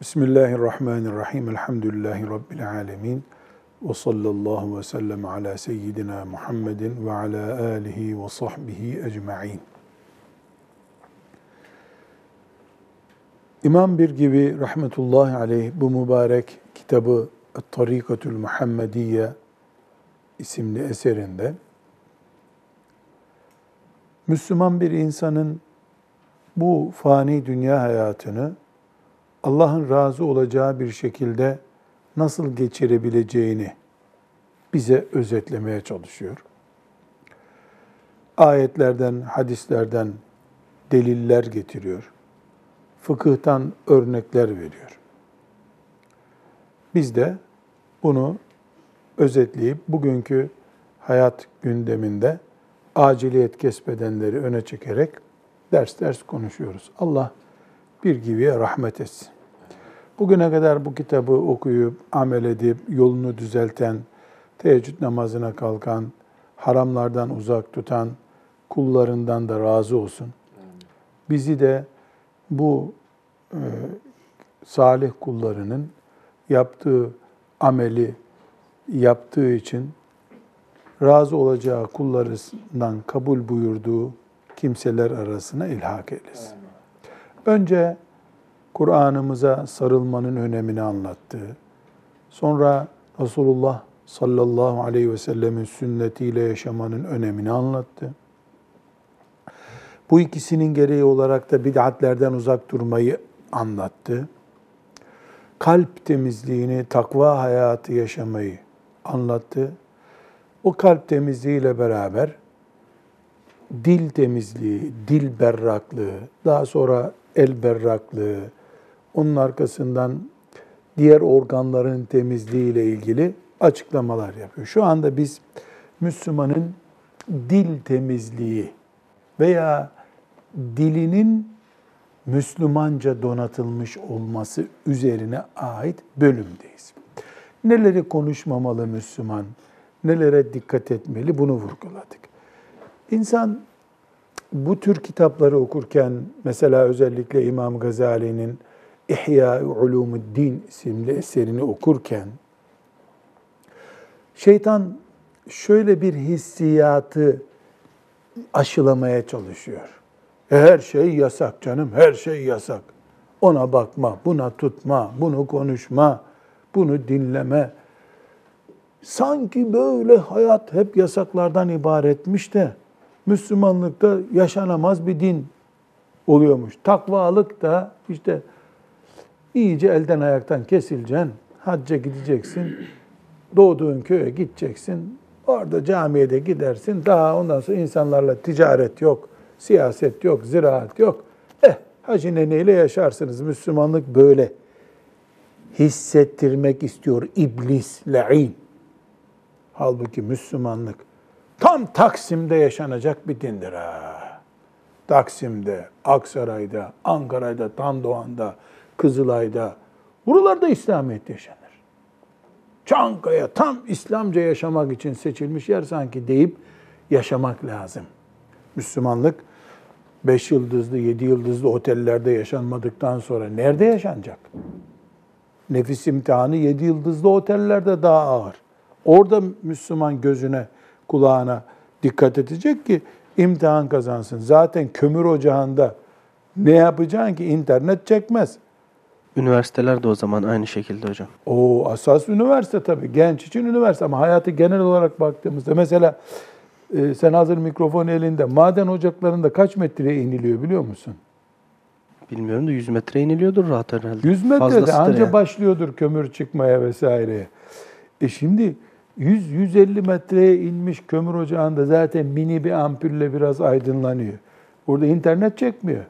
Bismillahirrahmanirrahim. Elhamdülillahi Rabbil alemin. Ve sallallahu ve sellem ala seyyidina Muhammedin ve ala alihi ve sahbihi ecma'in. İmam bir gibi rahmetullahi aleyh bu mübarek kitabı Tarikatül Muhammediye isimli eserinde Müslüman bir insanın bu fani dünya hayatını Allah'ın razı olacağı bir şekilde nasıl geçirebileceğini bize özetlemeye çalışıyor. Ayetlerden, hadislerden deliller getiriyor. Fıkıhtan örnekler veriyor. Biz de bunu özetleyip bugünkü hayat gündeminde aciliyet kesbedenleri öne çekerek ders ders konuşuyoruz. Allah bir gibiye rahmet etsin. Bugüne kadar bu kitabı okuyup, amel edip, yolunu düzelten, teheccüd namazına kalkan, haramlardan uzak tutan kullarından da razı olsun. Bizi de bu e, salih kullarının yaptığı ameli yaptığı için razı olacağı kullarından kabul buyurduğu kimseler arasına ilhak eylesin. Önce Kur'an'ımıza sarılmanın önemini anlattı. Sonra Resulullah sallallahu aleyhi ve sellemin sünnetiyle yaşamanın önemini anlattı. Bu ikisinin gereği olarak da bid'atlerden uzak durmayı anlattı. Kalp temizliğini, takva hayatı yaşamayı anlattı. O kalp temizliğiyle beraber dil temizliği, dil berraklığı, daha sonra el berraklığı, onun arkasından diğer organların temizliği ile ilgili açıklamalar yapıyor. Şu anda biz Müslümanın dil temizliği veya dilinin Müslümanca donatılmış olması üzerine ait bölümdeyiz. Neleri konuşmamalı Müslüman, nelere dikkat etmeli bunu vurguladık. İnsan bu tür kitapları okurken mesela özellikle İmam Gazali'nin İhya Ulumuddin isimli eserini okurken şeytan şöyle bir hissiyatı aşılamaya çalışıyor. Her şey yasak canım, her şey yasak. Ona bakma, buna tutma, bunu konuşma, bunu dinleme. Sanki böyle hayat hep yasaklardan ibaretmiş de Müslümanlıkta yaşanamaz bir din oluyormuş. Takvalık da işte iyice elden ayaktan kesileceksin, hacca gideceksin, doğduğun köye gideceksin, orada camiye de gidersin, daha ondan sonra insanlarla ticaret yok, siyaset yok, ziraat yok. Eh, hacı neneyle yaşarsınız. Müslümanlık böyle hissettirmek istiyor iblis, la'in. Halbuki Müslümanlık tam Taksim'de yaşanacak bir dindir ha. Taksim'de, Aksaray'da, Ankara'da, Tandoğan'da, Kızılay'da, buralarda İslamiyet yaşanır. Çankaya tam İslamca yaşamak için seçilmiş yer sanki deyip yaşamak lazım. Müslümanlık beş yıldızlı, yedi yıldızlı otellerde yaşanmadıktan sonra nerede yaşanacak? Nefis imtihanı yedi yıldızlı otellerde daha ağır. Orada Müslüman gözüne, kulağına dikkat edecek ki imtihan kazansın. Zaten kömür ocağında ne yapacaksın ki internet çekmez. Üniversiteler de o zaman aynı şekilde hocam. O asas üniversite tabii. Genç için üniversite ama hayatı genel olarak baktığımızda mesela e, sen hazır mikrofon elinde maden ocaklarında kaç metreye iniliyor biliyor musun? Bilmiyorum da 100 metre iniliyordur rahat herhalde. 100 metrede anca yani. başlıyordur kömür çıkmaya vesaireye. E şimdi 100-150 metreye inmiş kömür ocağında zaten mini bir ampulle biraz aydınlanıyor. Burada internet çekmiyor.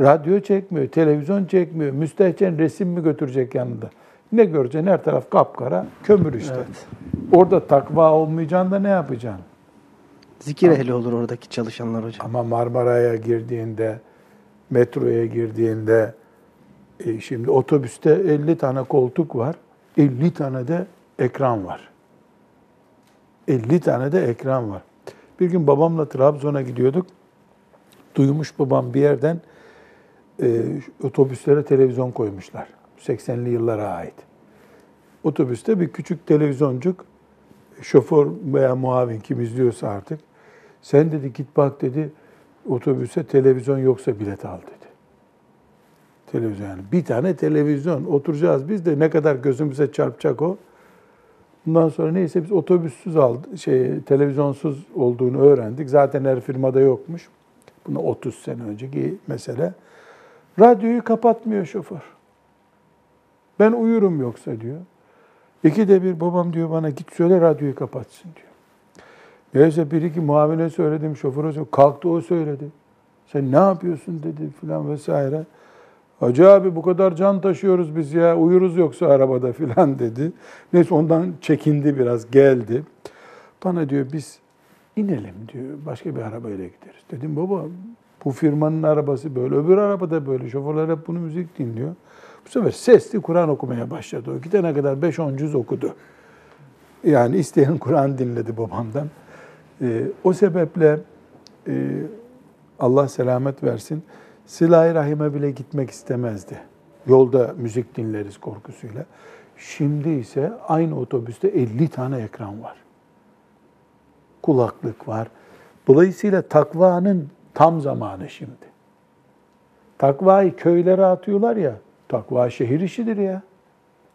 Radyo çekmiyor, televizyon çekmiyor. Müstehcen resim mi götürecek yanında? Ne göreceksin? Her taraf kapkara, kömür işte. Evet. Orada takva olmayacağında ne yapacaksın? Zikir ehli olur oradaki çalışanlar hocam. Ama Marmara'ya girdiğinde, metroya girdiğinde, e, şimdi otobüste 50 tane koltuk var, 50 tane de ekran var. 50 tane de ekran var. Bir gün babamla Trabzon'a gidiyorduk. Duymuş babam bir yerden e, otobüslere televizyon koymuşlar. 80'li yıllara ait. Otobüste bir küçük televizyoncuk, şoför veya muavin kim izliyorsa artık, sen dedi git bak dedi, otobüse televizyon yoksa bilet al dedi. Televizyon yani. Bir tane televizyon. Oturacağız biz de ne kadar gözümüze çarpacak o. Bundan sonra neyse biz otobüssüz aldık, şey, televizyonsuz olduğunu öğrendik. Zaten her firmada yokmuş. Bunu 30 sene önceki mesele. Radyoyu kapatmıyor şoför. Ben uyurum yoksa diyor. İki de bir babam diyor bana git söyle radyoyu kapatsın diyor. Neyse bir iki muavine söyledim, şoföre söyledim. Kalktı o söyledi. Sen ne yapıyorsun dedi filan vesaire. Hacı abi bu kadar can taşıyoruz biz ya uyuruz yoksa arabada filan dedi. Neyse ondan çekindi biraz geldi. Bana diyor biz inelim diyor başka bir arabayla gideriz. Dedim baba bu firmanın arabası böyle öbür arabada böyle şoförler hep bunu müzik dinliyor. Bu sefer sesli Kur'an okumaya başladı. O gidene kadar 5-10 cüz okudu. Yani isteyen Kur'an dinledi babamdan. Ee, o sebeple e, Allah selamet versin. Sıla-i Rahim'e bile gitmek istemezdi. Yolda müzik dinleriz korkusuyla. Şimdi ise aynı otobüste 50 tane ekran var. Kulaklık var. Dolayısıyla takvanın tam zamanı şimdi. Takvayı köylere atıyorlar ya, takva şehir işidir ya.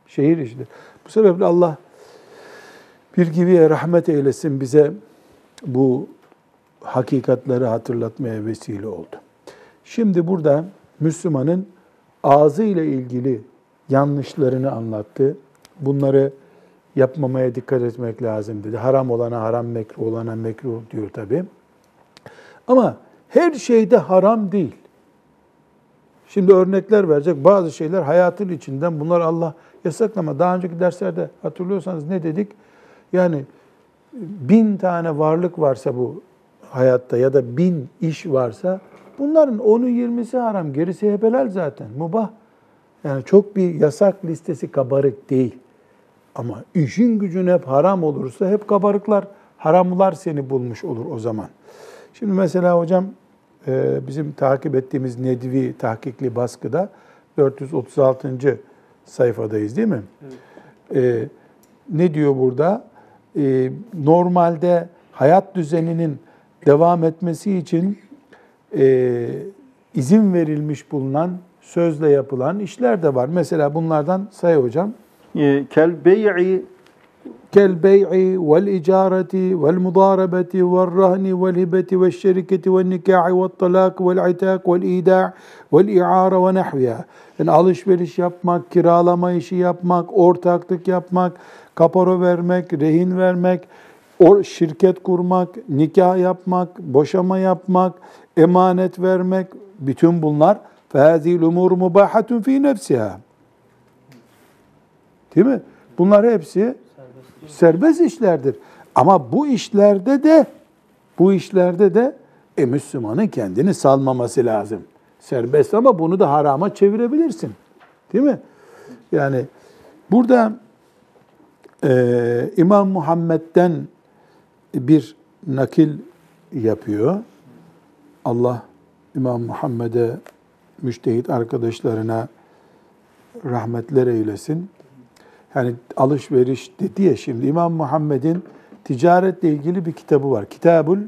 Şehir işidir. Bu sebeple Allah bir gibiye rahmet eylesin bize bu hakikatleri hatırlatmaya vesile oldu. Şimdi burada Müslümanın ağzı ile ilgili yanlışlarını anlattı. Bunları yapmamaya dikkat etmek lazım dedi. Haram olana haram, mekruh olana mekruh diyor tabi. Ama her şeyde haram değil. Şimdi örnekler verecek. Bazı şeyler hayatın içinden bunlar Allah yasaklama. Daha önceki derslerde hatırlıyorsanız ne dedik? Yani bin tane varlık varsa bu hayatta ya da bin iş varsa bunların onu yirmisi haram, gerisi hep helal zaten, mubah. Yani çok bir yasak listesi kabarık değil. Ama işin gücün hep haram olursa hep kabarıklar, haramlar seni bulmuş olur o zaman. Şimdi mesela hocam e, bizim takip ettiğimiz Nedvi tahkikli baskıda 436. sayfadayız değil mi? Evet. Ne diyor burada? E, normalde hayat düzeninin devam etmesi için e, izin verilmiş bulunan, sözle yapılan işler de var. Mesela bunlardan say hocam. Kel bey'i kel bey'i vel icareti vel mudarabeti vel rahni vel hibeti vel şeriketi vel nikahi vel talak vel itak vel ida vel i'ara ve nahviha. Yani alışveriş yapmak, kiralama işi yapmak, ortaklık yapmak, kapora vermek, rehin vermek, şirket kurmak, nikah yapmak, boşama yapmak, emanet vermek, bütün bunlar فَهَذِي الْاُمُورُ مُبَاحَةٌ ف۪ي نَفْسِهَا Değil mi? Bunlar hepsi serbest, serbest işlerdir. Ama bu işlerde de bu işlerde de e, Müslümanın kendini salmaması lazım. Serbest ama bunu da harama çevirebilirsin. Değil mi? Yani burada e, İmam Muhammed'den bir nakil yapıyor. Allah İmam Muhammed'e, müştehit arkadaşlarına rahmetler eylesin. Yani alışveriş dedi ya şimdi İmam Muhammed'in ticaretle ilgili bir kitabı var. Kitabul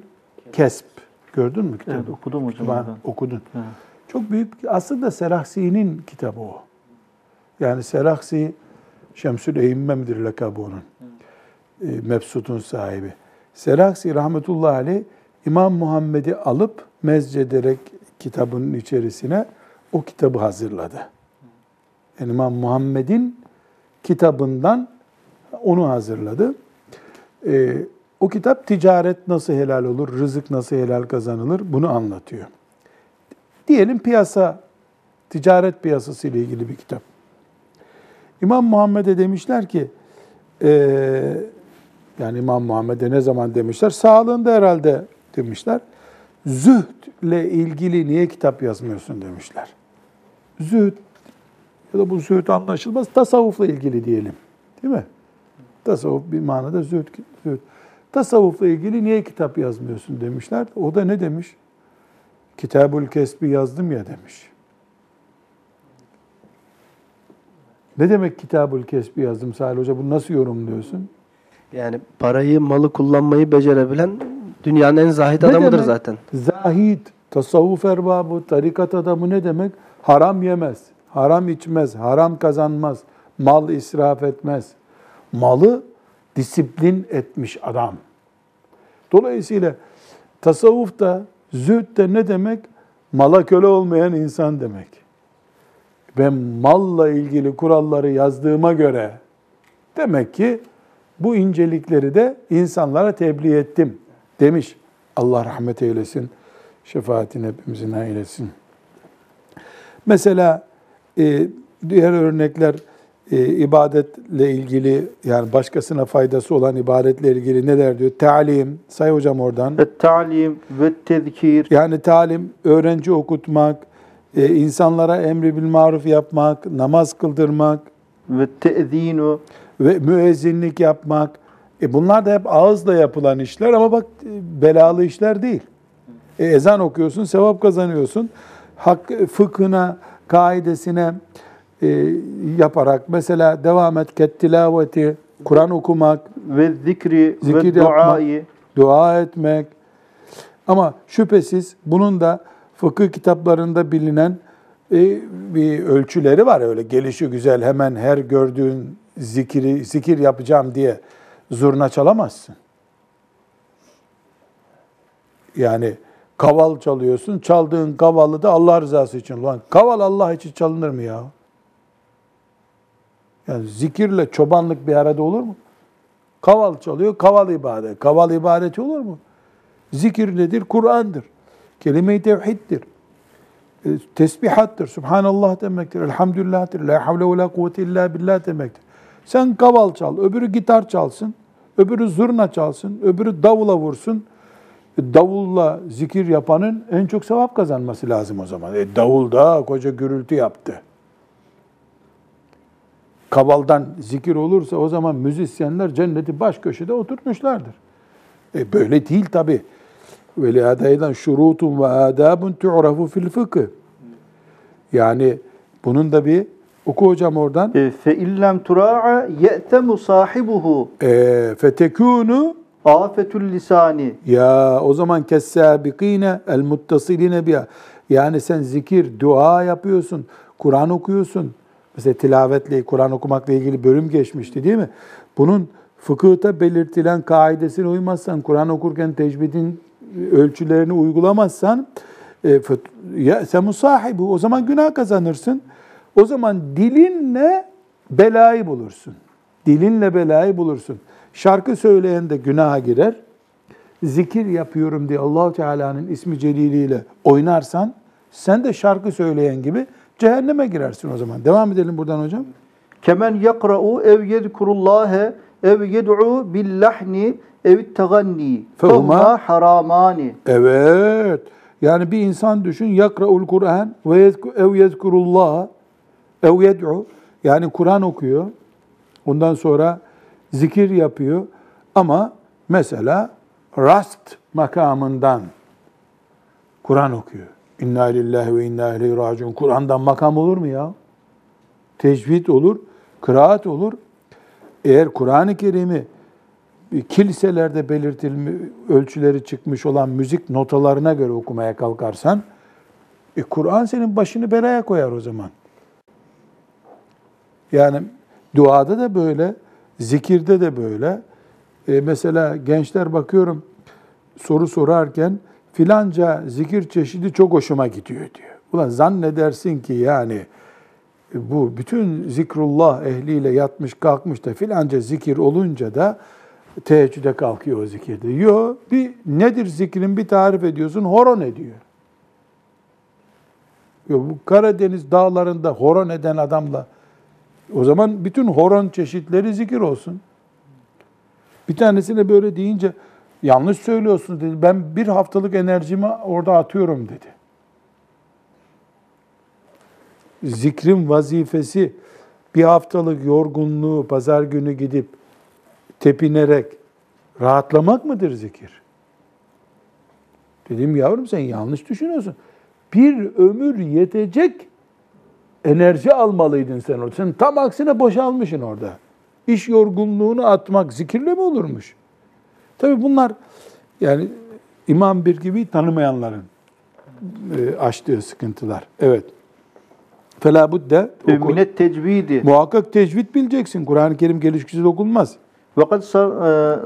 Kesp. Gördün mü kitabı? Evet, okudum hocam. Ben, okudun. Evet. Çok büyük, aslında Seraksi'nin kitabı o. Yani Seraksi, Şemsül Eğimme midir lakabı onun? Evet. E, Mebsut'un sahibi. Seraksi rahmetullahi aleyh İmam Muhammed'i alıp mezcederek kitabının içerisine o kitabı hazırladı. Yani İmam Muhammed'in kitabından onu hazırladı. Ee, o kitap ticaret nasıl helal olur, rızık nasıl helal kazanılır bunu anlatıyor. Diyelim piyasa, ticaret piyasası ile ilgili bir kitap. İmam Muhammed'e demişler ki, e, yani İmam Muhammed'e ne zaman demişler? Sağlığında herhalde demişler. Zühdle ilgili niye kitap yazmıyorsun demişler. Zühd ya da bu zühd anlaşılmaz. Tasavvufla ilgili diyelim. Değil mi? Tasavvuf bir manada zühd. zühd. Tasavvufla ilgili niye kitap yazmıyorsun demişler. O da ne demiş? Kitabul Kesbi yazdım ya demiş. Ne demek kitabul kesbi yazdım Salih Hoca? Bunu nasıl yorumluyorsun? Yani parayı, malı kullanmayı becerebilen dünyanın en zahid Ne adamıdır demek? zaten. Zahid, tasavvuf erbabı, tarikat adamı ne demek? Haram yemez, haram içmez, haram kazanmaz, mal israf etmez. Malı disiplin etmiş adam. Dolayısıyla tasavvuf da, zühd de ne demek? Mala köle olmayan insan demek. Ben malla ilgili kuralları yazdığıma göre demek ki bu incelikleri de insanlara tebliğ ettim demiş. Allah rahmet eylesin. Şefaatini hepimizin eylesin. Mesela e, diğer örnekler e, ibadetle ilgili yani başkasına faydası olan ibadetle ilgili neler diyor? Talim, say hocam oradan. Et-ta'lim ve tezkir. Yani talim, öğrenci okutmak, e, insanlara emri bil maruf yapmak, namaz kıldırmak ve te'zinu. ve müezzinlik yapmak. E bunlar da hep ağızla yapılan işler ama bak e, belalı işler değil. E, ezan okuyorsun, sevap kazanıyorsun. Hak, fıkhına, kaidesine e, yaparak mesela devam et kettilaveti, Kur'an okumak, ve zikri Zikir ve duayı. dua etmek. Ama şüphesiz bunun da fıkıh kitaplarında bilinen e, bir ölçüleri var öyle gelişi güzel hemen her gördüğün zikiri zikir yapacağım diye zurna çalamazsın. Yani kaval çalıyorsun. Çaldığın kavalı da Allah rızası için. Lan kaval Allah için çalınır mı ya? Yani zikirle çobanlık bir arada olur mu? Kaval çalıyor, kaval ibadet. Kaval ibadeti olur mu? Zikir nedir? Kur'an'dır. Kelime-i tevhiddir. E, Tesbihattır. Subhanallah demektir. Elhamdülillah'tir. La havle ve la kuvvete illa billah demektir. Sen kaval çal, öbürü gitar çalsın, öbürü zurna çalsın, öbürü davula vursun. E, Davulla zikir yapanın en çok sevap kazanması lazım o zaman. E, davul da koca gürültü yaptı kavaldan zikir olursa o zaman müzisyenler cenneti baş köşede oturtmuşlardır. E böyle değil tabi. Ve lihadaydan şurutun ve adabun tu'rafu fil fıkıh. Yani bunun da bir oku hocam oradan. E, Fe illem tura'a ye'temu sahibuhu E, fetekunu afetül lisani. ya o zaman kessabikine el muttasiline biha. Yani sen zikir, dua yapıyorsun, Kur'an okuyorsun. Mesela tilavetle, Kur'an okumakla ilgili bölüm geçmişti değil mi? Bunun fıkıhta belirtilen kaidesine uymazsan, Kur'an okurken tecvidin ölçülerini uygulamazsan, e, ya sen musahibi, o zaman günah kazanırsın. O zaman dilinle belayı bulursun. Dilinle belayı bulursun. Şarkı söyleyen de günaha girer. Zikir yapıyorum diye Allahu Teala'nın ismi celiliyle oynarsan sen de şarkı söyleyen gibi cehenneme girersin o zaman. Devam edelim buradan hocam. Kemen yakra'u ev yezkurullâhe ev yed'u billahni ev teganni. Fehuma- haramani. Evet. Yani bir insan düşün yakraul Kur'an ve ev yezkurullah ev yed'u yani Kur'an okuyor. Ondan sonra zikir yapıyor ama mesela rast makamından Kur'an okuyor. İnna lillahi ve inna ileyhi raciun. Kur'an'dan makam olur mu ya? Tecvid olur, kıraat olur. Eğer Kur'an-ı Kerim'i kiliselerde belirtilmiş ölçüleri çıkmış olan müzik notalarına göre okumaya kalkarsan e, Kur'an senin başını belaya koyar o zaman. Yani duada da böyle, zikirde de böyle. E, mesela gençler bakıyorum soru sorarken filanca zikir çeşidi çok hoşuma gidiyor diyor. Ulan zannedersin ki yani e, bu bütün zikrullah ehliyle yatmış kalkmış da filanca zikir olunca da teheccüde kalkıyor o zikirde. Yo, bir nedir zikrin bir tarif ediyorsun, horon ediyor. Yo, bu Karadeniz dağlarında horon eden adamla o zaman bütün horon çeşitleri zikir olsun. Bir tanesine böyle deyince yanlış söylüyorsun dedi. Ben bir haftalık enerjimi orada atıyorum dedi. Zikrin vazifesi bir haftalık yorgunluğu pazar günü gidip tepinerek rahatlamak mıdır zikir? Dedim yavrum sen yanlış düşünüyorsun. Bir ömür yetecek enerji almalıydın sen orada. Sen tam aksine boşalmışsın orada. İş yorgunluğunu atmak zikirle mi olurmuş? Tabii bunlar yani İmam bir gibi tanımayanların e, açtığı sıkıntılar. Evet. Fela budde minet tecvidi. Muhakkak tecvid bileceksin. Kur'an-ı Kerim gelişkisiz okunmaz. Fakat e,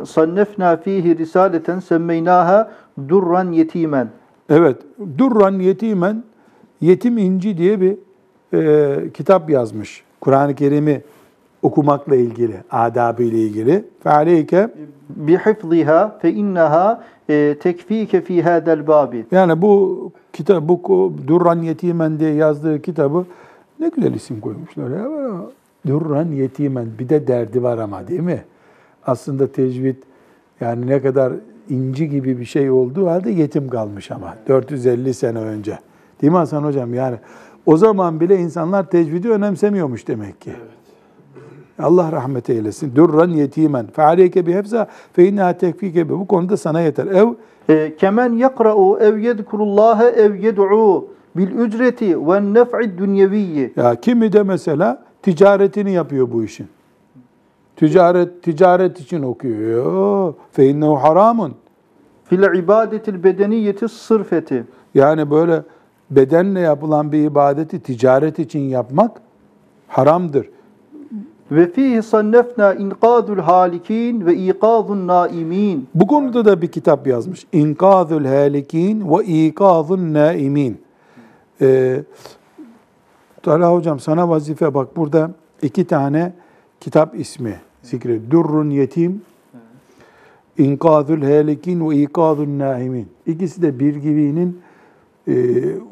sannefna fihi risaleten semmeynaha durran yetimen. Evet. Durran yetimen yetim inci diye bir e, kitap yazmış. Kur'an-ı Kerim'i okumakla ilgili, adabı ile ilgili. Fealeyke bihifziha fe innaha e, tekfike fi hadal babi. Yani bu kitap bu Durran Yetimen diye yazdığı kitabı ne güzel isim koymuşlar ya. Durran Yetimen bir de derdi var ama değil mi? Aslında tecvid yani ne kadar inci gibi bir şey olduğu halde yetim kalmış ama 450 sene önce. Değil mi Hasan Hocam? Yani o zaman bile insanlar tecvidi önemsemiyormuş demek ki. Allah rahmet eylesin. Durran yetimen. Fe aleyke bi hefza fe inneha tekfike. Bu konuda sana yeter. Ev E, kemen yakra'u ev yedkurullaha ev yed'u bil ücreti ve nef'i dünyeviyyi. Ya kimi de mesela ticaretini yapıyor bu işin. Ticaret ticaret için okuyor. Fe innehu haramun. Fil ibadetil bedeniyeti sırfeti. Yani böyle bedenle yapılan bir ibadeti ticaret için yapmak haramdır. Ve fihi sannefna inqadul halikin ve ikazun naimin. Bu konuda da bir kitap yazmış. İnkazül halikin ve ikazun naimin. Ee, Talha hocam sana vazife bak burada iki tane kitap ismi zikret. Durrun yetim, İnkazül halikin ve ikazun naimin. İkisi de bir gibinin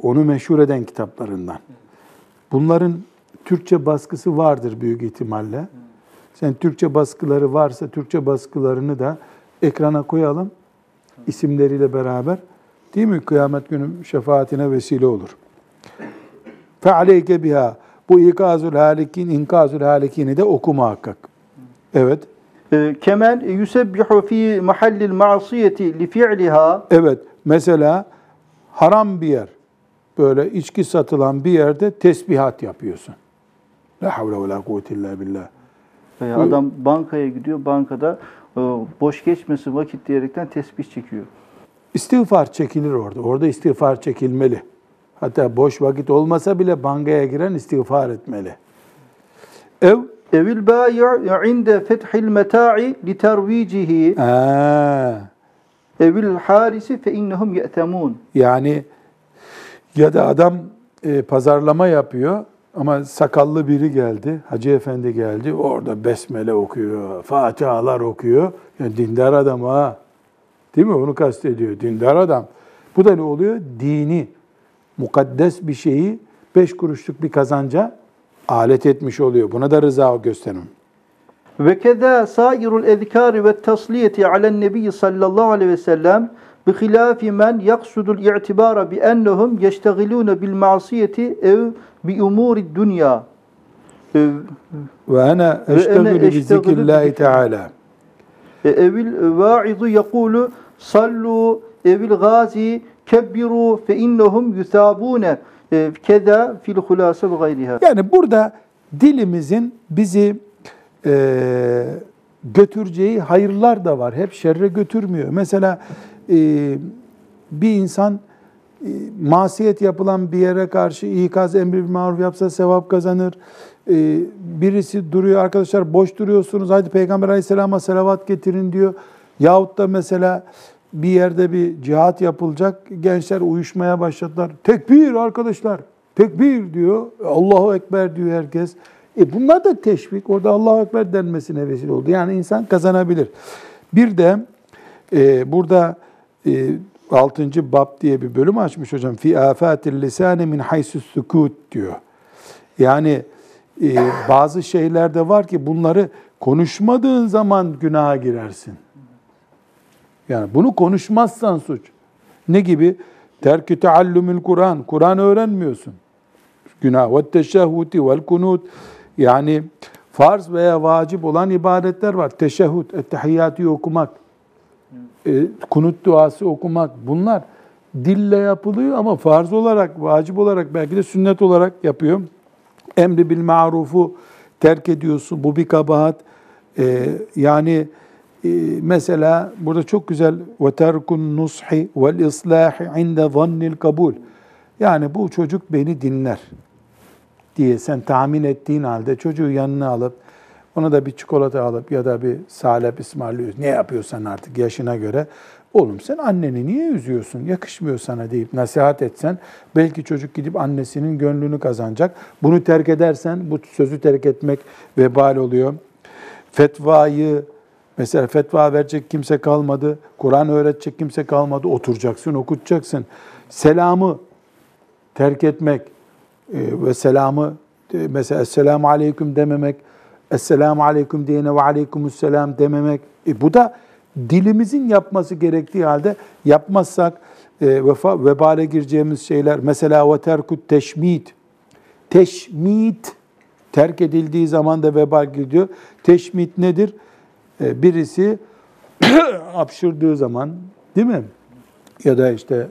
onu meşhur eden kitaplarından. Bunların Türkçe baskısı vardır büyük ihtimalle. Sen Türkçe baskıları varsa Türkçe baskılarını da ekrana koyalım isimleriyle beraber. Değil mi? Kıyamet günü şefaatine vesile olur. Fealeyke biha. Bu ikazül halikin, inkazül halikini de oku muhakkak. Evet. E, kemen yusebbihu fi mahallil ma'siyeti li fi'liha Evet. Mesela haram bir yer, böyle içki satılan bir yerde tesbihat yapıyorsun. La havle ve la kuvvete illa billah. Veya adam bankaya gidiyor, bankada e, boş geçmesin vakit diyerekten tesbih çekiyor. İstiğfar çekilir orada. Orada istiğfar çekilmeli. Hatta boş vakit olmasa bile bankaya giren istiğfar etmeli. Ev Evil bayi' inde fethil meta'i li tervicihi evil harisi fe innehum ye'temun. yani ya da adam e, pazarlama yapıyor ama sakallı biri geldi, Hacı Efendi geldi, orada besmele okuyor, fatihalar okuyor. Yani dindar adam ha. Değil mi? Onu kastediyor. Dindar adam. Bu da ne oluyor? Dini, mukaddes bir şeyi beş kuruşluk bir kazanca alet etmiş oluyor. Buna da rıza gösterin. Ve keza sairul ezkari ve tasliyeti alen nebi sallallahu aleyhi ve sellem bi hilafi men yaksudul i'tibara bi ennehum yeştegilune bil ma'siyeti ev bi umuri dünya. Ve ana eştegülü bi zikrillahi zikrillah. teala. e, Evil va'izu yekulu sallu evil gazi kebbiru fe innehum yusabune E, keda fil hulase ve gayriha. Yani burada dilimizin bizi e, götüreceği hayırlar da var. Hep şerre götürmüyor. Mesela e, bir insan e, masiyet yapılan bir yere karşı ikaz emri bir maruf yapsa sevap kazanır. E, birisi duruyor arkadaşlar boş duruyorsunuz hadi Peygamber aleyhisselama selavat getirin diyor. Yahut da mesela bir yerde bir cihat yapılacak. Gençler uyuşmaya başladılar. Tekbir arkadaşlar. Tekbir diyor. Allahu Ekber diyor herkes. E bunlar da teşvik. Orada Allahu Ekber denmesine vesile oldu. Yani insan kazanabilir. Bir de e, burada e, 6. bab diye bir bölüm açmış hocam. Fi afatil lisane min haysus sukut diyor. Yani e, bazı şeyler de var ki bunları konuşmadığın zaman günaha girersin. Yani bunu konuşmazsan suç. Ne gibi? Terkü teallümül Kur'an. Kur'an öğrenmiyorsun. Günah. Ve teşehhuti vel kunut. Yani farz veya vacip olan ibadetler var. Teşehhüd, ettehiyyatı okumak, e, kunut duası okumak. Bunlar dille yapılıyor ama farz olarak, vacip olarak belki de sünnet olarak yapıyor. Emri bil marufu terk ediyorsun. Bu bir kabahat. Ee, yani e, mesela burada çok güzel ve terkun nushi vel islahi inde zannil kabul. Yani bu çocuk beni dinler diye sen tahmin ettiğin halde çocuğu yanına alıp ona da bir çikolata alıp ya da bir salep ısmarlıyorsun. Ne yapıyorsan artık yaşına göre. Oğlum sen anneni niye üzüyorsun? Yakışmıyor sana deyip nasihat etsen belki çocuk gidip annesinin gönlünü kazanacak. Bunu terk edersen bu sözü terk etmek vebal oluyor. Fetvayı mesela fetva verecek kimse kalmadı. Kur'an öğretecek kimse kalmadı. Oturacaksın, okutacaksın. Selamı terk etmek ve selamı e, mesela esselamu aleyküm dememek, esselamu aleyküm diyene ve aleykümüsselam dememek. E, bu da dilimizin yapması gerektiği halde yapmazsak e, vefa, vebale gireceğimiz şeyler mesela ve terkut teşmit teşmit terk edildiği zaman da vebal gidiyor. Teşmit nedir? E, birisi hapşırdığı zaman değil mi? Ya da işte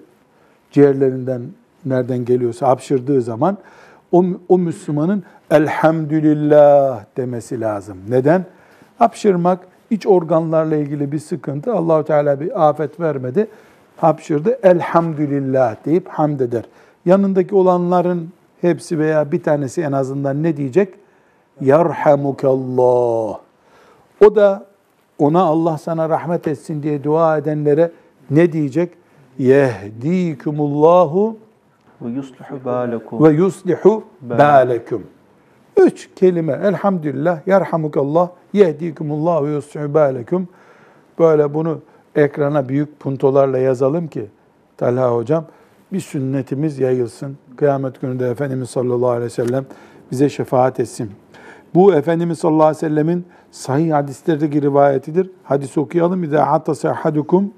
ciğerlerinden nereden geliyorsa hapşırdığı zaman o, o Müslümanın elhamdülillah demesi lazım. Neden? Hapşırmak iç organlarla ilgili bir sıkıntı. Allahu Teala bir afet vermedi. Hapşırdı. Elhamdülillah deyip hamd eder. Yanındaki olanların hepsi veya bir tanesi en azından ne diyecek? Yarhamukallah. O da ona Allah sana rahmet etsin diye dua edenlere ne diyecek? Yehdikumullahu ve yuslihu bâlekum. Ve yuslihu. Üç kelime. Elhamdülillah, yerhamukallah, yehdikumullah ve yuslihu bâlekum. Böyle bunu ekrana büyük puntolarla yazalım ki Talha hocam bir sünnetimiz yayılsın. Kıyamet günü de Efendimiz sallallahu aleyhi ve sellem bize şefaat etsin. Bu Efendimiz sallallahu aleyhi ve sellemin sahih hadislerdeki rivayetidir. Hadis okuyalım. İzâ hatta sahadukum.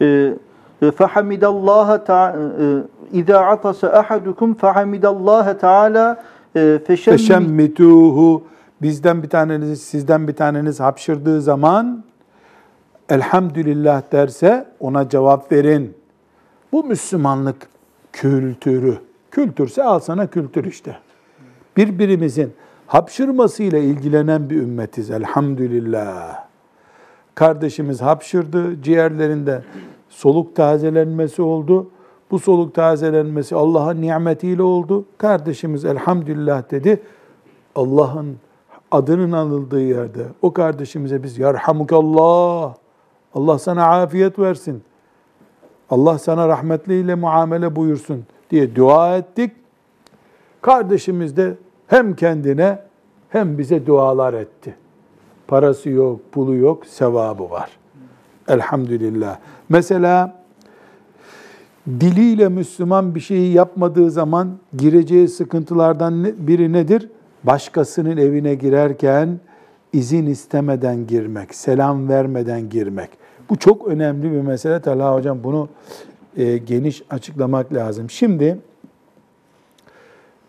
Ee, e, Fehamidallaha ta'ala e, İza atasa ahadukum fehamidallaha Teala e, feşemmituhu bizden bir taneniz sizden bir taneniz hapşırdığı zaman elhamdülillah derse ona cevap verin. Bu Müslümanlık kültürü. Kültürse al sana kültür işte. Birbirimizin hapşırmasıyla ilgilenen bir ümmetiz elhamdülillah. Kardeşimiz hapşırdı, ciğerlerinde soluk tazelenmesi oldu. Bu soluk tazelenmesi Allah'ın nimetiyle oldu. Kardeşimiz elhamdülillah dedi. Allah'ın adının anıldığı yerde o kardeşimize biz yarhamukallah, Allah sana afiyet versin, Allah sana rahmetliyle muamele buyursun diye dua ettik. Kardeşimiz de hem kendine hem bize dualar etti. Parası yok, pulu yok, sevabı var. Elhamdülillah. Mesela diliyle Müslüman bir şeyi yapmadığı zaman gireceği sıkıntılardan biri nedir? Başkasının evine girerken izin istemeden girmek, selam vermeden girmek. Bu çok önemli bir mesele. Talha Hocam bunu e, geniş açıklamak lazım. Şimdi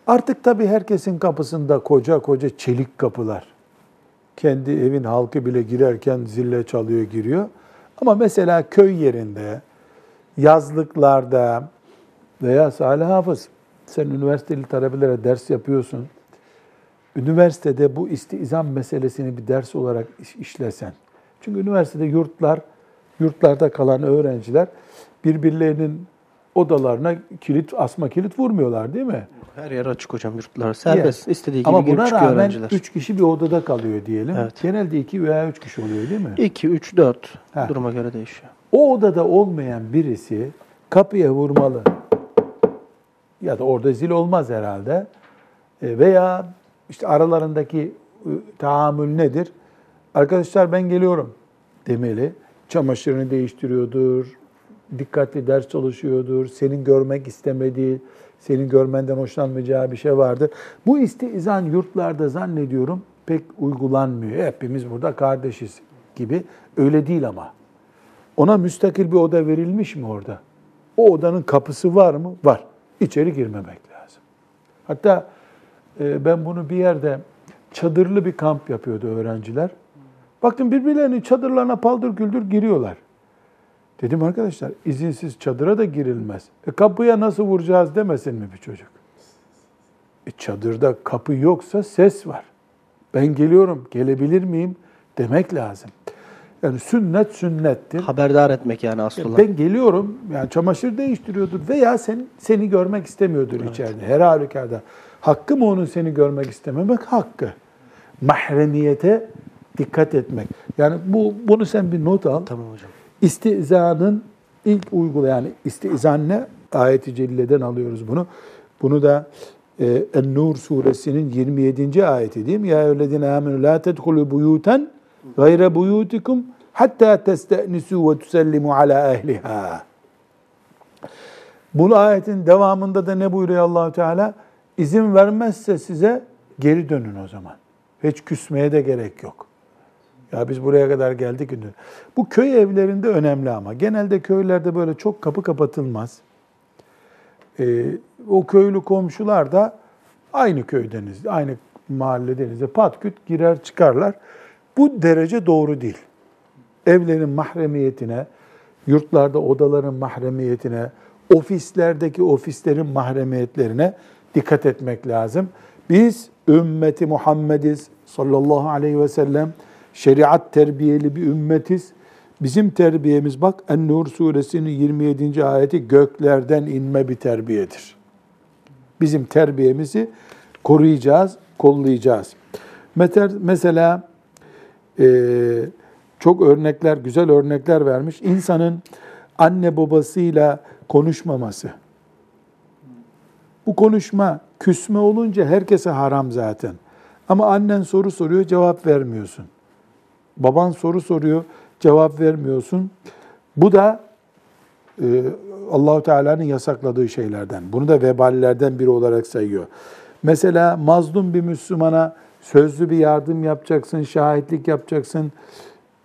artık tabii herkesin kapısında koca koca çelik kapılar. Kendi evin halkı bile girerken zille çalıyor giriyor. Ama mesela köy yerinde, yazlıklarda veya Salih Hafız, sen üniversiteli talebelere ders yapıyorsun. Üniversitede bu istizam meselesini bir ders olarak işlesen. Çünkü üniversitede yurtlar, yurtlarda kalan öğrenciler birbirlerinin odalarına kilit, asma kilit vurmuyorlar değil mi? Her yer açık hocam yurtlar. Serbest. Yeah. istediği gibi Ama girip buna çıkıyor rağmen öğrenciler. üç kişi bir odada kalıyor diyelim. Evet. Genelde iki veya üç kişi oluyor değil mi? 2, 3, 4 Ha. duruma göre değişiyor. O odada olmayan birisi kapıya vurmalı. Ya da orada zil olmaz herhalde. E, Veya işte aralarındaki e, tahammül nedir? Arkadaşlar ben geliyorum demeli. Çamaşırını değiştiriyordur, dikkatli ders çalışıyordur, senin görmek istemediği, senin görmenden hoşlanmayacağı bir şey vardır. Bu istizan yurtlarda zannediyorum pek uygulanmıyor. Hepimiz burada kardeşiz gibi. Öyle değil ama. Ona müstakil bir oda verilmiş mi orada? O odanın kapısı var mı? Var. İçeri girmemek lazım. Hatta e, ben bunu bir yerde çadırlı bir kamp yapıyordu öğrenciler. Baktım birbirlerinin çadırlarına paldır güldür giriyorlar. Dedim arkadaşlar izinsiz çadıra da girilmez. E kapıya nasıl vuracağız demesin mi bir çocuk? E, çadırda kapı yoksa ses var. Ben geliyorum, gelebilir miyim demek lazım. Yani sünnet sünnettir. Haberdar etmek yani olan. Ben geliyorum, yani çamaşır değiştiriyordur veya sen, seni görmek istemiyordur içeride. Her halükarda. Hakkı mı onun seni görmek istememek? Hakkı. Mahremiyete dikkat etmek. Yani bu bunu sen bir not al. Tamam hocam. İstizanın ilk uygula yani istizan ne? Ayet-i Celle'den alıyoruz bunu. Bunu da e, En-Nur suresinin 27. ayeti değil mi? Ya eyyühellezine amenu la tedhulu buyutan gayre buyutikum hatta testenisu ve tusellimu ala ehliha. Bu ayetin devamında da ne buyuruyor Allahu Teala? İzin vermezse size geri dönün o zaman. Hiç küsmeye de gerek yok. Ya biz buraya kadar geldik. Bu köy evlerinde önemli ama. Genelde köylerde böyle çok kapı kapatılmaz. Ee, o köylü komşular da aynı köydeniz, aynı mahalledeniz. Pat küt girer çıkarlar. Bu derece doğru değil. Evlerin mahremiyetine, yurtlarda odaların mahremiyetine, ofislerdeki ofislerin mahremiyetlerine dikkat etmek lazım. Biz ümmeti Muhammediz sallallahu aleyhi ve sellem şeriat terbiyeli bir ümmetiz. Bizim terbiyemiz bak En-Nur suresinin 27. ayeti göklerden inme bir terbiyedir. Bizim terbiyemizi koruyacağız, kollayacağız. Mesela çok örnekler, güzel örnekler vermiş. İnsanın anne babasıyla konuşmaması. Bu konuşma küsme olunca herkese haram zaten. Ama annen soru soruyor, cevap vermiyorsun. Baban soru soruyor, cevap vermiyorsun. Bu da e, Allahu Teala'nın yasakladığı şeylerden. Bunu da veballerden biri olarak sayıyor. Mesela mazlum bir Müslümana sözlü bir yardım yapacaksın, şahitlik yapacaksın.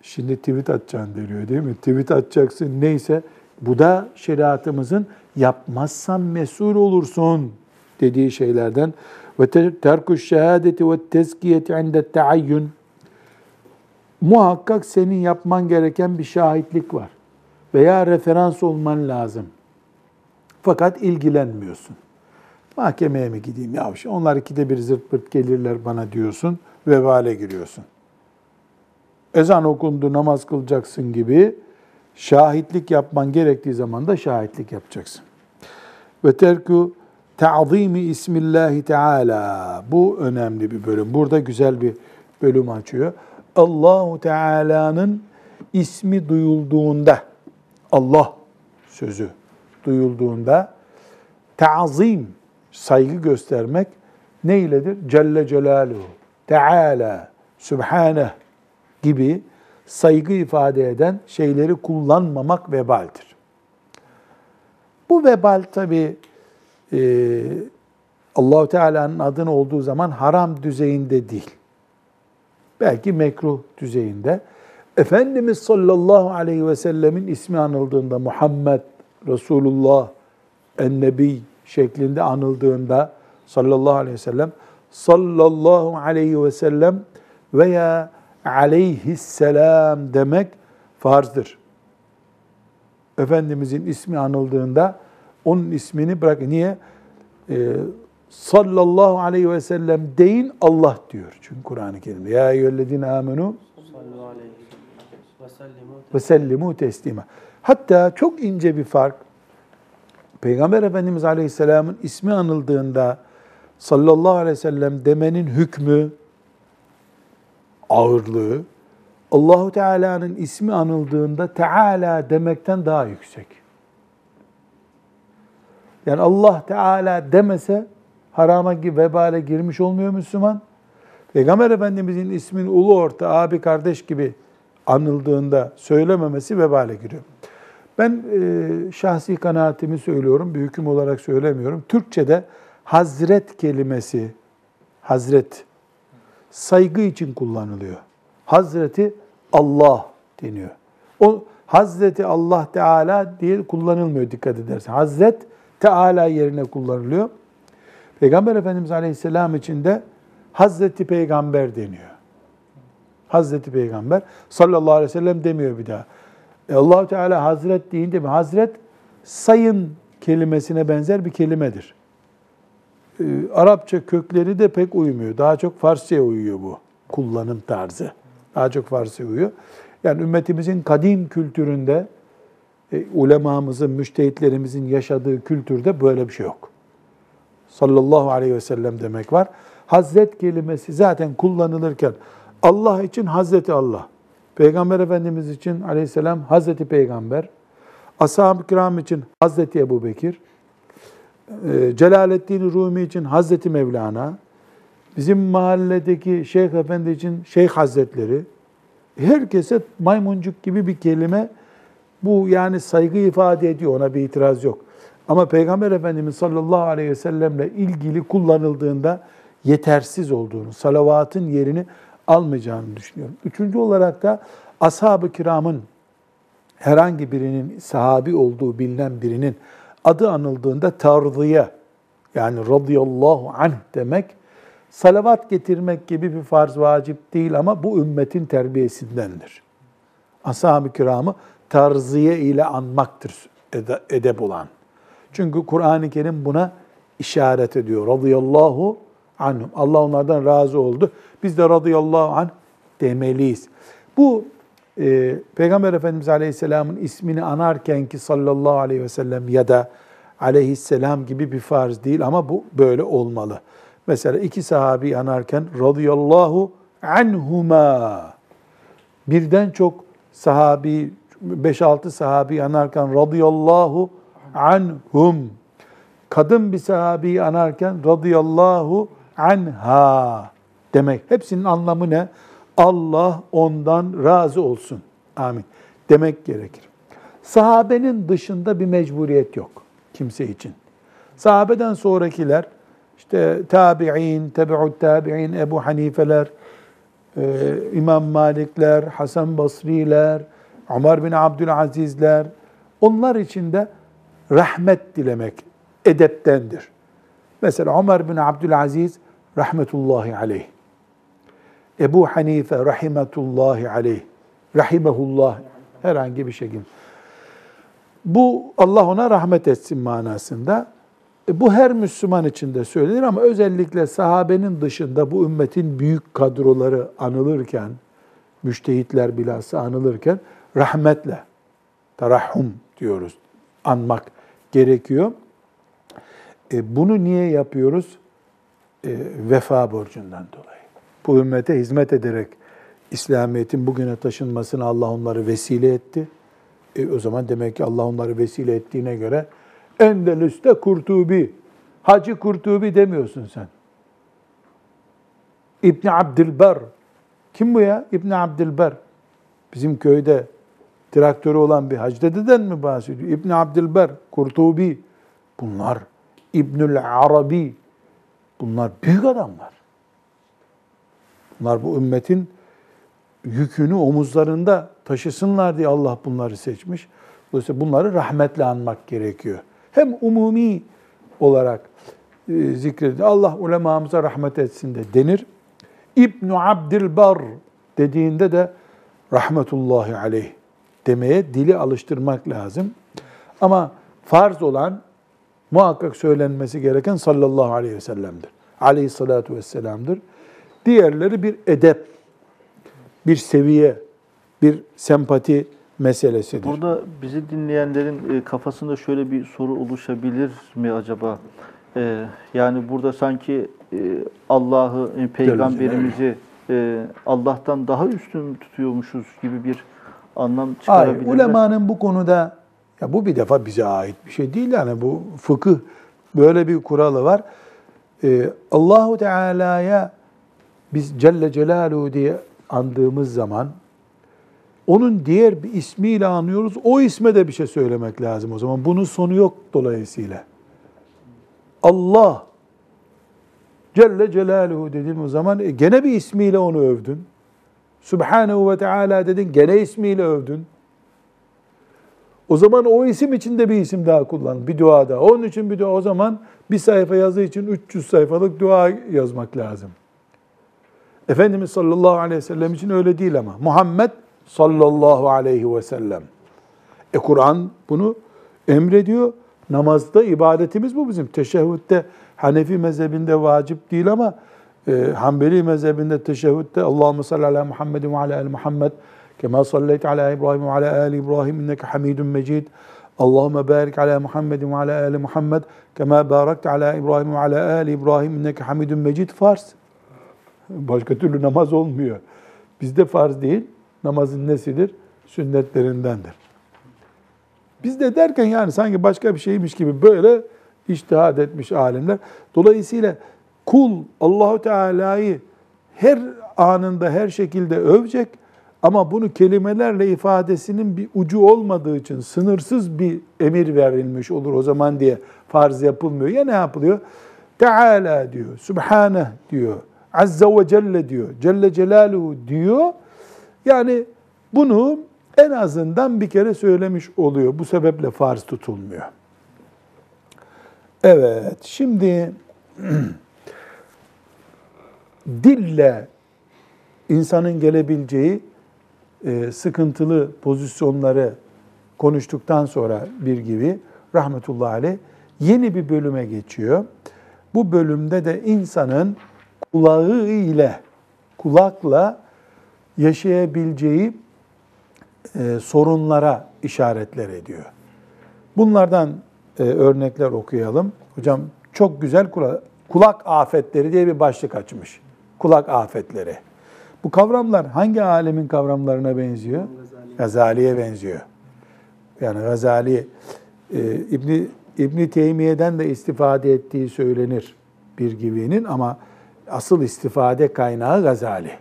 Şimdi tweet atacaksın deniyor değil mi? Tweet atacaksın neyse. Bu da şeriatımızın yapmazsan mesul olursun dediği şeylerden. Ve terkuş şehadeti ve tezkiyeti inde teayyün muhakkak senin yapman gereken bir şahitlik var. Veya referans olman lazım. Fakat ilgilenmiyorsun. Mahkemeye mi gideyim ya? Onlar ikide bir zırt pırt gelirler bana diyorsun. Vebale giriyorsun. Ezan okundu namaz kılacaksın gibi şahitlik yapman gerektiği zaman da şahitlik yapacaksın. Ve terku ta'zimi ismillahi teala. Bu önemli bir bölüm. Burada güzel bir bölüm açıyor. Allahu Teala'nın ismi duyulduğunda, Allah sözü duyulduğunda ta'zim, saygı göstermek ne iledir? Celle Celaluhu, Teala, Sübhaneh gibi saygı ifade eden şeyleri kullanmamak vebaldir. Bu vebal tabi e, Allahu Teala'nın adını olduğu zaman haram düzeyinde değil belki mekruh düzeyinde. Efendimiz sallallahu aleyhi ve sellemin ismi anıldığında Muhammed, Resulullah, Ennebi şeklinde anıldığında sallallahu aleyhi ve sellem sallallahu aleyhi ve sellem veya aleyhisselam demek farzdır. Efendimizin ismi anıldığında onun ismini bırak. Niye? Ee, sallallahu aleyhi ve sellem deyin Allah diyor. Çünkü Kur'an-ı Kerim'de ya eyyühellezine amenu ve sellimu teslima. Hatta çok ince bir fark. Peygamber Efendimiz Aleyhisselam'ın ismi anıldığında sallallahu aleyhi ve sellem demenin hükmü, ağırlığı, Allahu Teala'nın ismi anıldığında Teala demekten daha yüksek. Yani Allah Teala demese harama vebale girmiş olmuyor Müslüman. Peygamber Efendimizin ismin ulu orta, abi kardeş gibi anıldığında söylememesi vebale giriyor. Ben e, şahsi kanaatimi söylüyorum, bir hüküm olarak söylemiyorum. Türkçe'de hazret kelimesi, hazret, saygı için kullanılıyor. Hazreti Allah deniyor. O Hazreti Allah Teala diye kullanılmıyor dikkat edersen. Hazret Teala yerine kullanılıyor. Peygamber Efendimiz Aleyhisselam için de Hazreti Peygamber deniyor. Hazreti Peygamber sallallahu aleyhi ve sellem demiyor bir daha. E Teala Hazret deyince mi? Hazret sayın kelimesine benzer bir kelimedir. e, Arapça kökleri de pek uymuyor. Daha çok Farsça'ya uyuyor bu kullanım tarzı. Daha çok Farsça uyuyor. Yani ümmetimizin kadim kültüründe e, ulemamızın, müştehitlerimizin yaşadığı kültürde böyle bir şey yok. Sallallahu aleyhi ve sellem demek var. Hazret kelimesi zaten kullanılırken Allah için Hazreti Allah, Peygamber Efendimiz için aleyhisselam Hazreti Peygamber, Ashab-ı kiram için Hazreti Ebu Bekir, e, Celaleddin Rumi için Hazreti Mevlana, bizim mahalledeki Şeyh Efendi için Şeyh Hazretleri, herkese maymuncuk gibi bir kelime bu yani saygı ifade ediyor ona bir itiraz yok. Ama Peygamber Efendimiz sallallahu aleyhi ve sellemle ilgili kullanıldığında yetersiz olduğunu, salavatın yerini almayacağını düşünüyorum. Üçüncü olarak da ashab-ı kiramın herhangi birinin sahabi olduğu bilinen birinin adı anıldığında tarzıya yani radıyallahu anh demek salavat getirmek gibi bir farz vacip değil ama bu ümmetin terbiyesindendir. Ashab-ı kiramı tarziye ile anmaktır edep olan. Çünkü Kur'an-ı Kerim buna işaret ediyor. Radıyallahu anhum. Allah onlardan razı oldu. Biz de radıyallahu anh demeliyiz. Bu e, Peygamber Efendimiz Aleyhisselam'ın ismini anarken ki sallallahu aleyhi ve sellem ya da aleyhisselam gibi bir farz değil ama bu böyle olmalı. Mesela iki sahabi anarken radıyallahu anhuma birden çok sahabi 5-6 sahabi anarken radıyallahu anhum kadın bir sahabi anarken radıyallahu anha demek. Hepsinin anlamı ne? Allah ondan razı olsun. Amin. Demek gerekir. Sahabenin dışında bir mecburiyet yok kimse için. Sahabeden sonrakiler işte tabi'in, tebe'ut tabi'in, Ebu Hanifeler, e, İmam Malikler, Hasan Basriler, Ömer bin Abdülazizler, onlar için de rahmet dilemek edeptendir. Mesela Ömer bin Abdülaziz rahmetullahi aleyh. Ebu Hanife rahimetullahi aleyh. Rahimehullah herhangi bir şekilde. Bu Allah ona rahmet etsin manasında. E, bu her Müslüman için de söylenir ama özellikle sahabenin dışında bu ümmetin büyük kadroları anılırken, müştehitler bilhassa anılırken rahmetle, tarahhum diyoruz, anmak gerekiyor. E, bunu niye yapıyoruz? E, vefa borcundan dolayı. Bu ümmete hizmet ederek İslamiyet'in bugüne taşınmasına Allah onları vesile etti. E, o zaman demek ki Allah onları vesile ettiğine göre Endelüs'te Kurtubi, Hacı Kurtubi demiyorsun sen. İbni Abdülber. Kim bu ya? İbni Abdülber. Bizim köyde traktörü olan bir hacı dededen mi bahsediyor? İbni Abdülber, Kurtubi. Bunlar İbnül Arabi. Bunlar büyük adamlar. Bunlar bu ümmetin yükünü omuzlarında taşısınlar diye Allah bunları seçmiş. Dolayısıyla bunları rahmetle anmak gerekiyor. Hem umumi olarak e, zikredilir. Allah ulemamıza rahmet etsin de denir. İbn Abdülbar dediğinde de rahmetullahi aleyh demeye dili alıştırmak lazım. Ama farz olan muhakkak söylenmesi gereken sallallahu aleyhi ve sellem'dir. Aleyhissalatu vesselam'dır. Diğerleri bir edep, bir seviye, bir sempati meselesidir. Burada bizi dinleyenlerin e, kafasında şöyle bir soru oluşabilir mi acaba? E, yani burada sanki e, Allah'ı, peygamberimizi Allah'tan daha üstün tutuyormuşuz gibi bir anlam çıkarabilirler. Hayır, ulemanın bu konuda ya bu bir defa bize ait bir şey değil yani bu fıkıh böyle bir kuralı var. Allahu Teala'ya biz Celle Celaluhu diye andığımız zaman onun diğer bir ismiyle anıyoruz. O isme de bir şey söylemek lazım o zaman. Bunun sonu yok dolayısıyla. Allah Celle Celaluhu dedim o zaman e, gene bir ismiyle onu övdün. Subhanahu ve Teala dedin gene ismiyle övdün. O zaman o isim için de bir isim daha kullan, bir dua da. Onun için bir dua. O zaman bir sayfa yazı için 300 sayfalık dua yazmak lazım. Efendimiz sallallahu aleyhi ve sellem için öyle değil ama. Muhammed sallallahu aleyhi ve sellem. E Kur'an bunu emrediyor. Namazda ibadetimiz bu bizim. Teşehhütte Hanefi mezhebinde vacip değil ama e, Hanbeli mezhebinde teşehhütte Allahümme salli ala Muhammedin ve ala ali Muhammed İbrahim ve ala ali İbrahim inneke hamidun mecid Allahümme barik ala Muhammedin ve ala ali Muhammed kema barakte ala İbrahim ve ala ali İbrahim inneke hamidun mecid farz. Başka türlü namaz olmuyor. Bizde farz değil, namazın nesidir? Sünnetlerindendir. Bizde derken yani sanki başka bir şeymiş gibi böyle iştihad etmiş alimler. Dolayısıyla kul Allahu Teala'yı her anında her şekilde övecek ama bunu kelimelerle ifadesinin bir ucu olmadığı için sınırsız bir emir verilmiş olur o zaman diye farz yapılmıyor. Ya ne yapılıyor? Teala diyor, Subhaneh diyor, Azze ve Celle diyor, Celle Celaluhu diyor. Yani bunu en azından bir kere söylemiş oluyor. Bu sebeple farz tutulmuyor. Evet, şimdi dille insanın gelebileceği sıkıntılı pozisyonları konuştuktan sonra bir gibi rahmetullahi aleyh yeni bir bölüme geçiyor. Bu bölümde de insanın kulağı ile kulakla yaşayabileceği e, sorunlara işaretler ediyor. Bunlardan e, örnekler okuyalım. Hocam çok güzel kulak, kulak afetleri diye bir başlık açmış. Kulak afetleri. Bu kavramlar hangi alemin kavramlarına benziyor? Gazali'ye benziyor. Yani Gazali e, İbni İbni Teymiye'den de istifade ettiği söylenir bir gibinin ama asıl istifade kaynağı Gazali.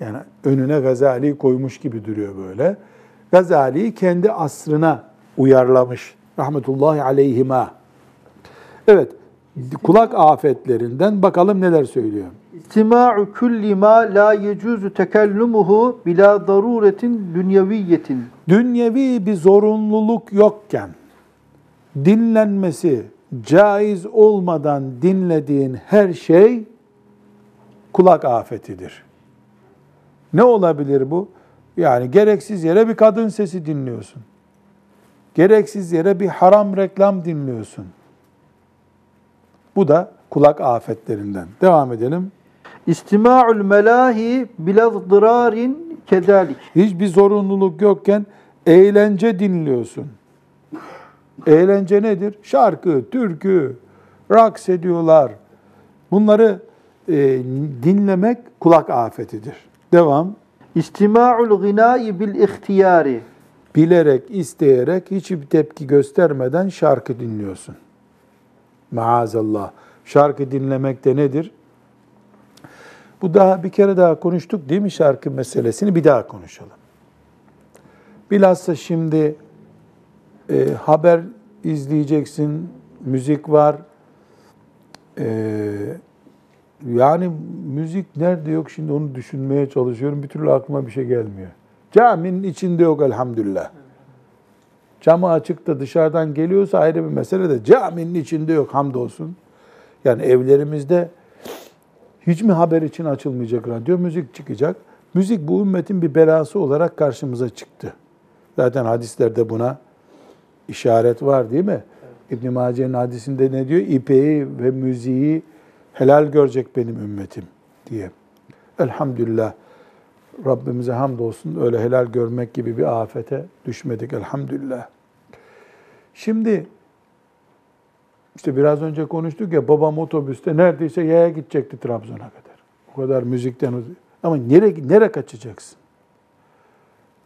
Yani önüne Gazali koymuş gibi duruyor böyle. Gazali'yi kendi asrına uyarlamış. Rahmetullahi aleyhima. Evet, kulak afetlerinden bakalım neler söylüyor. İstima'u kulli ma la yecuzu tekellumuhu bila daruretin dünyeviyetin. Dünyevi bir zorunluluk yokken dinlenmesi caiz olmadan dinlediğin her şey kulak afetidir. Ne olabilir bu? Yani gereksiz yere bir kadın sesi dinliyorsun. Gereksiz yere bir haram reklam dinliyorsun. Bu da kulak afetlerinden. Devam edelim. İstima'ul melahi bila dirarin kedalik. Hiçbir zorunluluk yokken eğlence dinliyorsun. Eğlence nedir? Şarkı, türkü, raks ediyorlar. Bunları e, dinlemek kulak afetidir. Devam. İstima'ul gınai bil ihtiyari. Bilerek, isteyerek, hiçbir tepki göstermeden şarkı dinliyorsun. Maazallah. Şarkı dinlemek de nedir? Bu daha bir kere daha konuştuk değil mi şarkı meselesini? Bir daha konuşalım. Bilhassa şimdi e, haber izleyeceksin, müzik var. E, yani müzik nerede yok şimdi onu düşünmeye çalışıyorum. Bir türlü aklıma bir şey gelmiyor. Caminin içinde yok elhamdülillah. Camı açık da dışarıdan geliyorsa ayrı bir mesele de caminin içinde yok hamdolsun. Yani evlerimizde hiç mi haber için açılmayacak radyo? Müzik çıkacak. Müzik bu ümmetin bir belası olarak karşımıza çıktı. Zaten hadislerde buna işaret var değil mi? İbn Mace'nin hadisinde ne diyor? İpeği ve müziği helal görecek benim ümmetim diye. Elhamdülillah. Rabbimize hamdolsun öyle helal görmek gibi bir afete düşmedik elhamdülillah. Şimdi işte biraz önce konuştuk ya babam otobüste neredeyse yaya gidecekti Trabzon'a kadar. O kadar müzikten ama nereye nereye kaçacaksın?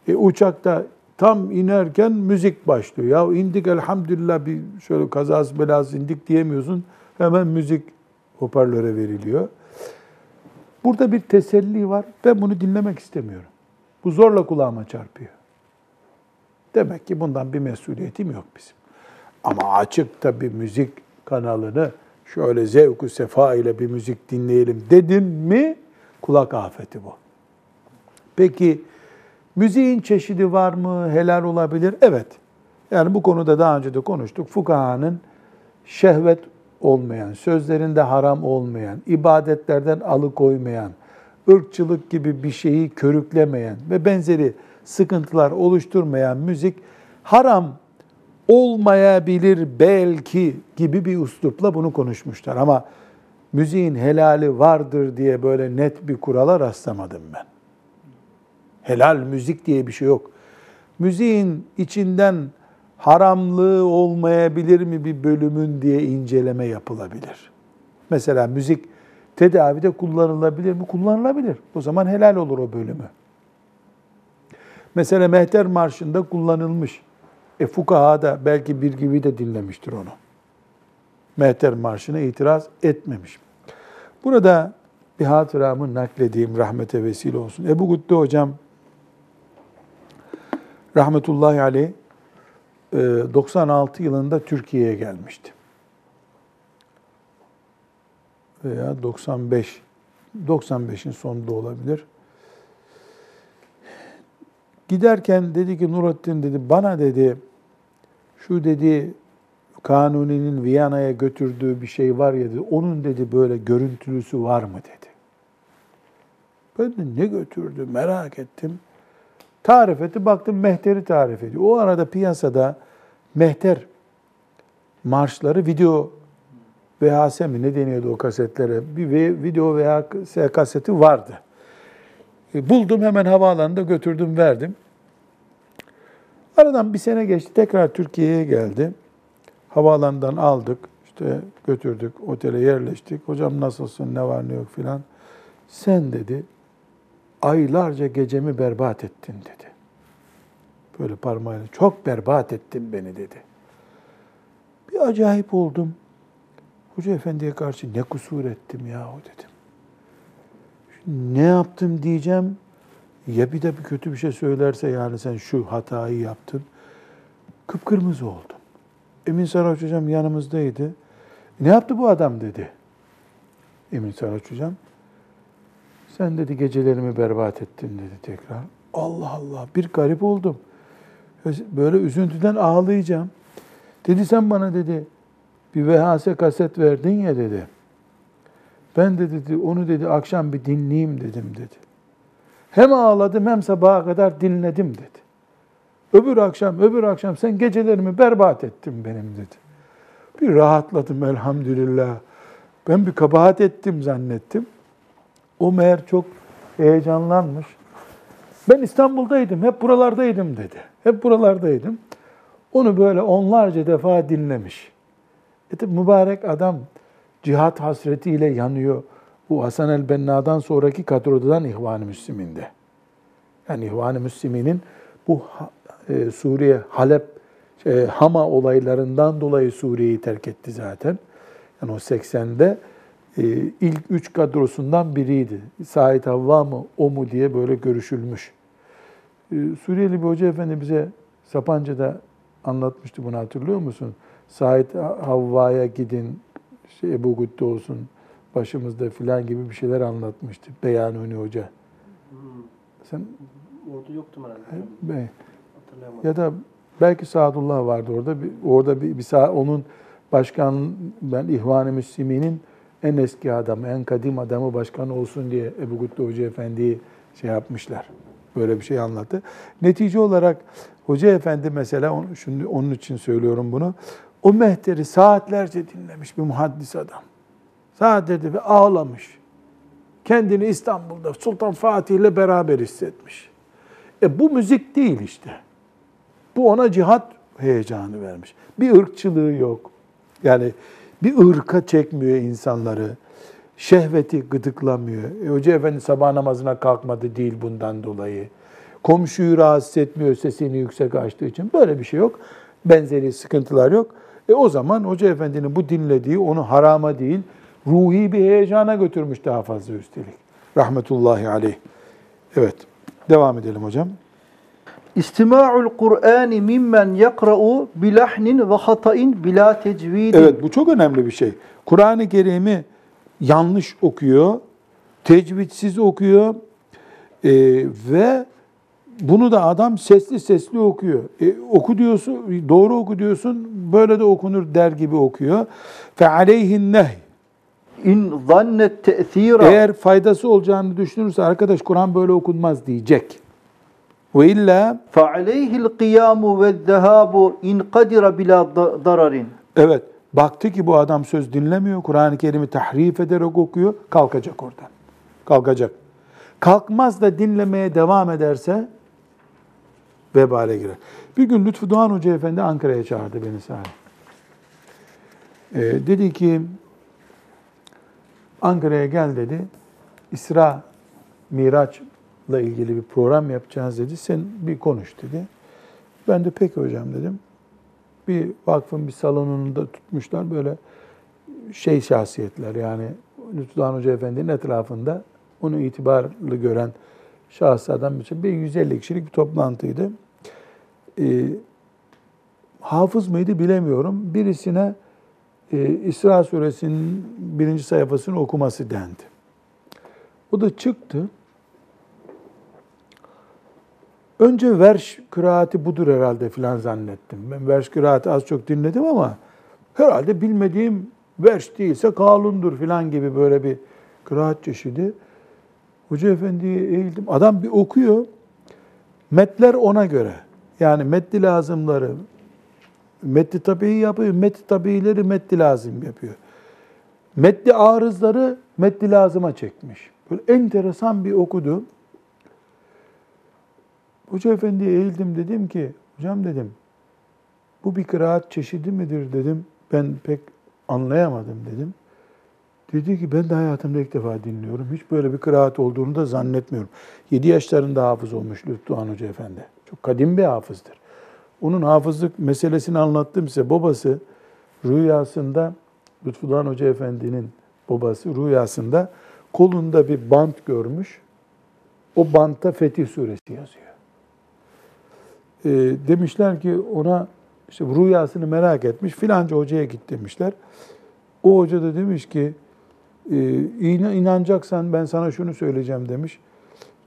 E, uçakta tam inerken müzik başlıyor. Ya indik elhamdülillah bir şöyle kazası belası indik diyemiyorsun. Hemen müzik hoparlöre veriliyor. Burada bir teselli var. Ben bunu dinlemek istemiyorum. Bu zorla kulağıma çarpıyor. Demek ki bundan bir mesuliyetim yok bizim. Ama açık tabi müzik kanalını şöyle zevku sefa ile bir müzik dinleyelim dedim mi kulak afeti bu. Peki müziğin çeşidi var mı? Helal olabilir? Evet. Yani bu konuda daha önce de konuştuk. Fukahanın şehvet olmayan, sözlerinde haram olmayan, ibadetlerden alıkoymayan, ırkçılık gibi bir şeyi körüklemeyen ve benzeri sıkıntılar oluşturmayan müzik haram olmayabilir belki gibi bir üslupla bunu konuşmuşlar. Ama müziğin helali vardır diye böyle net bir kurala rastlamadım ben. Helal müzik diye bir şey yok. Müziğin içinden haramlığı olmayabilir mi bir bölümün diye inceleme yapılabilir. Mesela müzik tedavide kullanılabilir mi? Kullanılabilir. O zaman helal olur o bölümü. Mesela Mehter Marşı'nda kullanılmış. E fukaha da belki bir gibi de dinlemiştir onu. Mehter Marşı'na itiraz etmemiş. Burada bir hatıramı nakledeyim rahmete vesile olsun. Ebu Gütte hocam rahmetullahi aleyh 96 yılında Türkiye'ye gelmişti. Veya 95 95'in sonunda olabilir. Giderken dedi ki Nurattin dedi bana dedi şu dedi Kanuni'nin Viyana'ya götürdüğü bir şey var ya dedi. Onun dedi böyle görüntülüsü var mı dedi. Ben de ne götürdü merak ettim. Tarif etti baktım Mehter'i tarif ediyor. O arada piyasada Mehter marşları video VHS mi ne deniyordu o kasetlere? Bir video VHS kaseti vardı. E, buldum hemen havaalanında götürdüm verdim. Aradan bir sene geçti tekrar Türkiye'ye geldi. Havaalanından aldık işte götürdük otele yerleştik. Hocam nasılsın ne var ne yok filan. Sen dedi aylarca gecemi berbat ettin dedi. Böyle parmağıyla çok berbat ettin beni dedi. Bir acayip oldum. Hoca efendiye karşı ne kusur ettim yahu dedim. Ne yaptım diyeceğim. Ya bir de bir kötü bir şey söylerse yani sen şu hatayı yaptın. Kıpkırmızı oldum. Emin Saraç hocam yanımızdaydı. Ne yaptı bu adam dedi. Emin Saraç hocam. Sen dedi gecelerimi berbat ettin dedi tekrar. Allah Allah bir garip oldum. Böyle üzüntüden ağlayacağım. Dedi sen bana dedi bir VHS kaset verdin ya dedi. Ben de dedi onu dedi akşam bir dinleyeyim dedim dedi. Hem ağladım hem sabaha kadar dinledim dedi. Öbür akşam, öbür akşam sen gecelerimi berbat ettin benim dedi. Bir rahatladım elhamdülillah. Ben bir kabahat ettim zannettim. O meğer çok heyecanlanmış. Ben İstanbul'daydım, hep buralardaydım dedi. Hep buralardaydım. Onu böyle onlarca defa dinlemiş. E mübarek adam cihat hasretiyle yanıyor. Bu Hasan el-Benna'dan sonraki kadrodan İhvan-ı Müslümin'de. Yani İhvan-ı Müslümin'in bu e, Suriye, Halep, e, Hama olaylarından dolayı Suriye'yi terk etti zaten. Yani o 80'de e, ilk üç kadrosundan biriydi. Said Havva mı, o mu diye böyle görüşülmüş. E, Suriyeli bir hoca efendi bize Sapanca'da anlatmıştı bunu hatırlıyor musun? Said Havva'ya gidin, işte Ebu Gütte olsun başımızda filan gibi bir şeyler anlatmıştı Beyanuni Hoca. Hmm. Sen orada yoktum herhalde. Be, ya da belki Sadullah vardı orada. Bir, orada bir, bir sağ, onun başkan ben İhvan-ı Müslümin'in en eski adamı, en kadim adamı başkan olsun diye Ebu Gütte Hoca Efendi'yi şey yapmışlar. Böyle bir şey anlattı. Netice olarak Hoca Efendi mesela, şimdi onun için söylüyorum bunu. O mehteri saatlerce dinlemiş bir muhaddis adam. Saatlerce ve ağlamış. Kendini İstanbul'da Sultan Fatih ile beraber hissetmiş. E bu müzik değil işte. Bu ona cihat heyecanı vermiş. Bir ırkçılığı yok. Yani bir ırka çekmiyor insanları. Şehveti gıdıklamıyor. E, Hoca Efendi sabah namazına kalkmadı değil bundan dolayı. Komşuyu rahatsız etmiyor sesini yüksek açtığı için. Böyle bir şey yok. Benzeri sıkıntılar yok. E o zaman Hoca Efendi'nin bu dinlediği onu harama değil, ruhi bir heyecana götürmüş daha fazla üstelik. Rahmetullahi aleyh. Evet. Devam edelim hocam. İstima'ul Kur'ani mimmen yakra'u bilahnin ve hata'in bila tecvidin. Evet bu çok önemli bir şey. Kur'an-ı Kerim'i yanlış okuyor, tecvidsiz okuyor e, ve bunu da adam sesli sesli okuyor. E, oku diyorsun, doğru oku diyorsun, böyle de okunur der gibi okuyor. Fe aleyhin nehy. İn zannet te'thira. Eğer faydası olacağını düşünürse arkadaş Kur'an böyle okunmaz diyecek. Ve illa fe'aleyhil kıyamu ve zehabu in kadira bila dararin. Evet. Baktı ki bu adam söz dinlemiyor. Kur'an-ı Kerim'i tahrif ederek okuyor. Kalkacak oradan. Kalkacak. Kalkmaz da dinlemeye devam ederse vebale girer. Bir gün Lütfü Doğan Hoca Efendi Ankara'ya çağırdı beni sahi. Ee, dedi ki Ankara'ya gel dedi. İsra Miraç ilgili bir program yapacağız dedi. Sen bir konuş dedi. Ben de peki hocam dedim. Bir vakfın bir salonunda tutmuşlar böyle şey şahsiyetler yani Lütfü Doğan Hoca Efendi'nin etrafında onu itibarlı gören şahıslardan bir şey. Bir 150 kişilik bir toplantıydı. Ee, hafız mıydı bilemiyorum. Birisine e, İsra suresinin birinci sayfasını okuması dendi. O da çıktı. Önce verş kıraati budur herhalde filan zannettim. Ben verş kıraati az çok dinledim ama herhalde bilmediğim verş değilse kalundur filan gibi böyle bir kıraat çeşidi. Hoca efendiye eğildim. Adam bir okuyor. Metler ona göre. Yani metli lazımları metli tabii yapıyor. Metli tabiileri metli lazım yapıyor. Metli arızları metli lazıma çekmiş. Böyle enteresan bir okudu. Hoca efendiye eğildim dedim ki, hocam dedim, bu bir kıraat çeşidi midir dedim. Ben pek anlayamadım dedim. Dedi ki ben de hayatımda ilk defa dinliyorum. Hiç böyle bir kıraat olduğunu da zannetmiyorum. 7 yaşlarında hafız olmuş Lütfühan Hoca Efendi. Çok kadim bir hafızdır. Onun hafızlık meselesini anlattım size. Babası rüyasında Lütfühan Hoca Efendi'nin babası rüyasında kolunda bir bant görmüş. O bantta Fetih Suresi yazıyor. E, demişler ki ona işte rüyasını merak etmiş. Filanca hocaya git demişler. O hoca da demiş ki e, inanacaksan ben sana şunu söyleyeceğim demiş.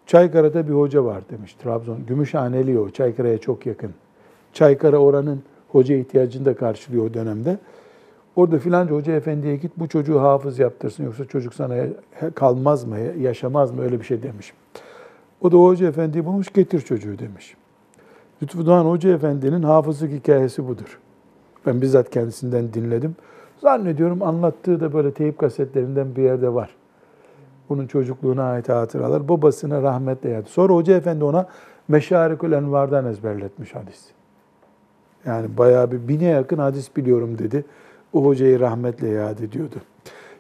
Çaykara'da bir hoca var demiş Trabzon. Gümüşhaneli o. Çaykara'ya çok yakın. Çaykara oranın hoca ihtiyacını da karşılıyor o dönemde. Orada filanca hoca efendiye git bu çocuğu hafız yaptırsın yoksa çocuk sana kalmaz mı, yaşamaz mı öyle bir şey demiş. O da hoca efendiyi bulmuş getir çocuğu demiş. Lütfü Doğan Hoca Efendi'nin hafızlık hikayesi budur. Ben bizzat kendisinden dinledim. Zannediyorum anlattığı da böyle teyip kasetlerinden bir yerde var. Bunun çocukluğuna ait hatıralar. Babasına rahmetle yadı. Sonra Hoca Efendi ona Meşarikül Envar'dan ezberletmiş hadis. Yani bayağı bir bine yakın hadis biliyorum dedi. O hocayı rahmetle yad ediyordu.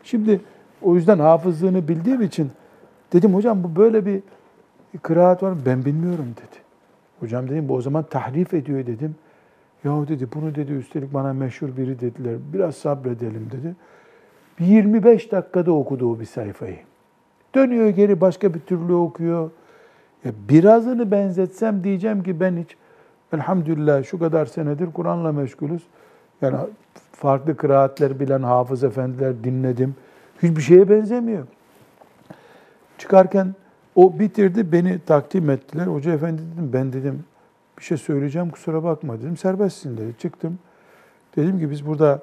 Şimdi o yüzden hafızlığını bildiğim için dedim hocam bu böyle bir kıraat var mı? Ben bilmiyorum dedi. Hocam dedim bu o zaman tahrif ediyor dedim. Yahu dedi bunu dedi üstelik bana meşhur biri dediler. Biraz sabredelim dedi. Bir 25 dakikada okudu o bir sayfayı. Dönüyor geri başka bir türlü okuyor. Ya birazını benzetsem diyeceğim ki ben hiç elhamdülillah şu kadar senedir Kur'an'la meşgulüz. Yani farklı kıraatler bilen hafız efendiler dinledim. Hiçbir şeye benzemiyor. Çıkarken o bitirdi, beni takdim ettiler. Hoca efendi dedim, ben dedim bir şey söyleyeceğim kusura bakma dedim. Serbestsin dedi. Çıktım. Dedim ki biz burada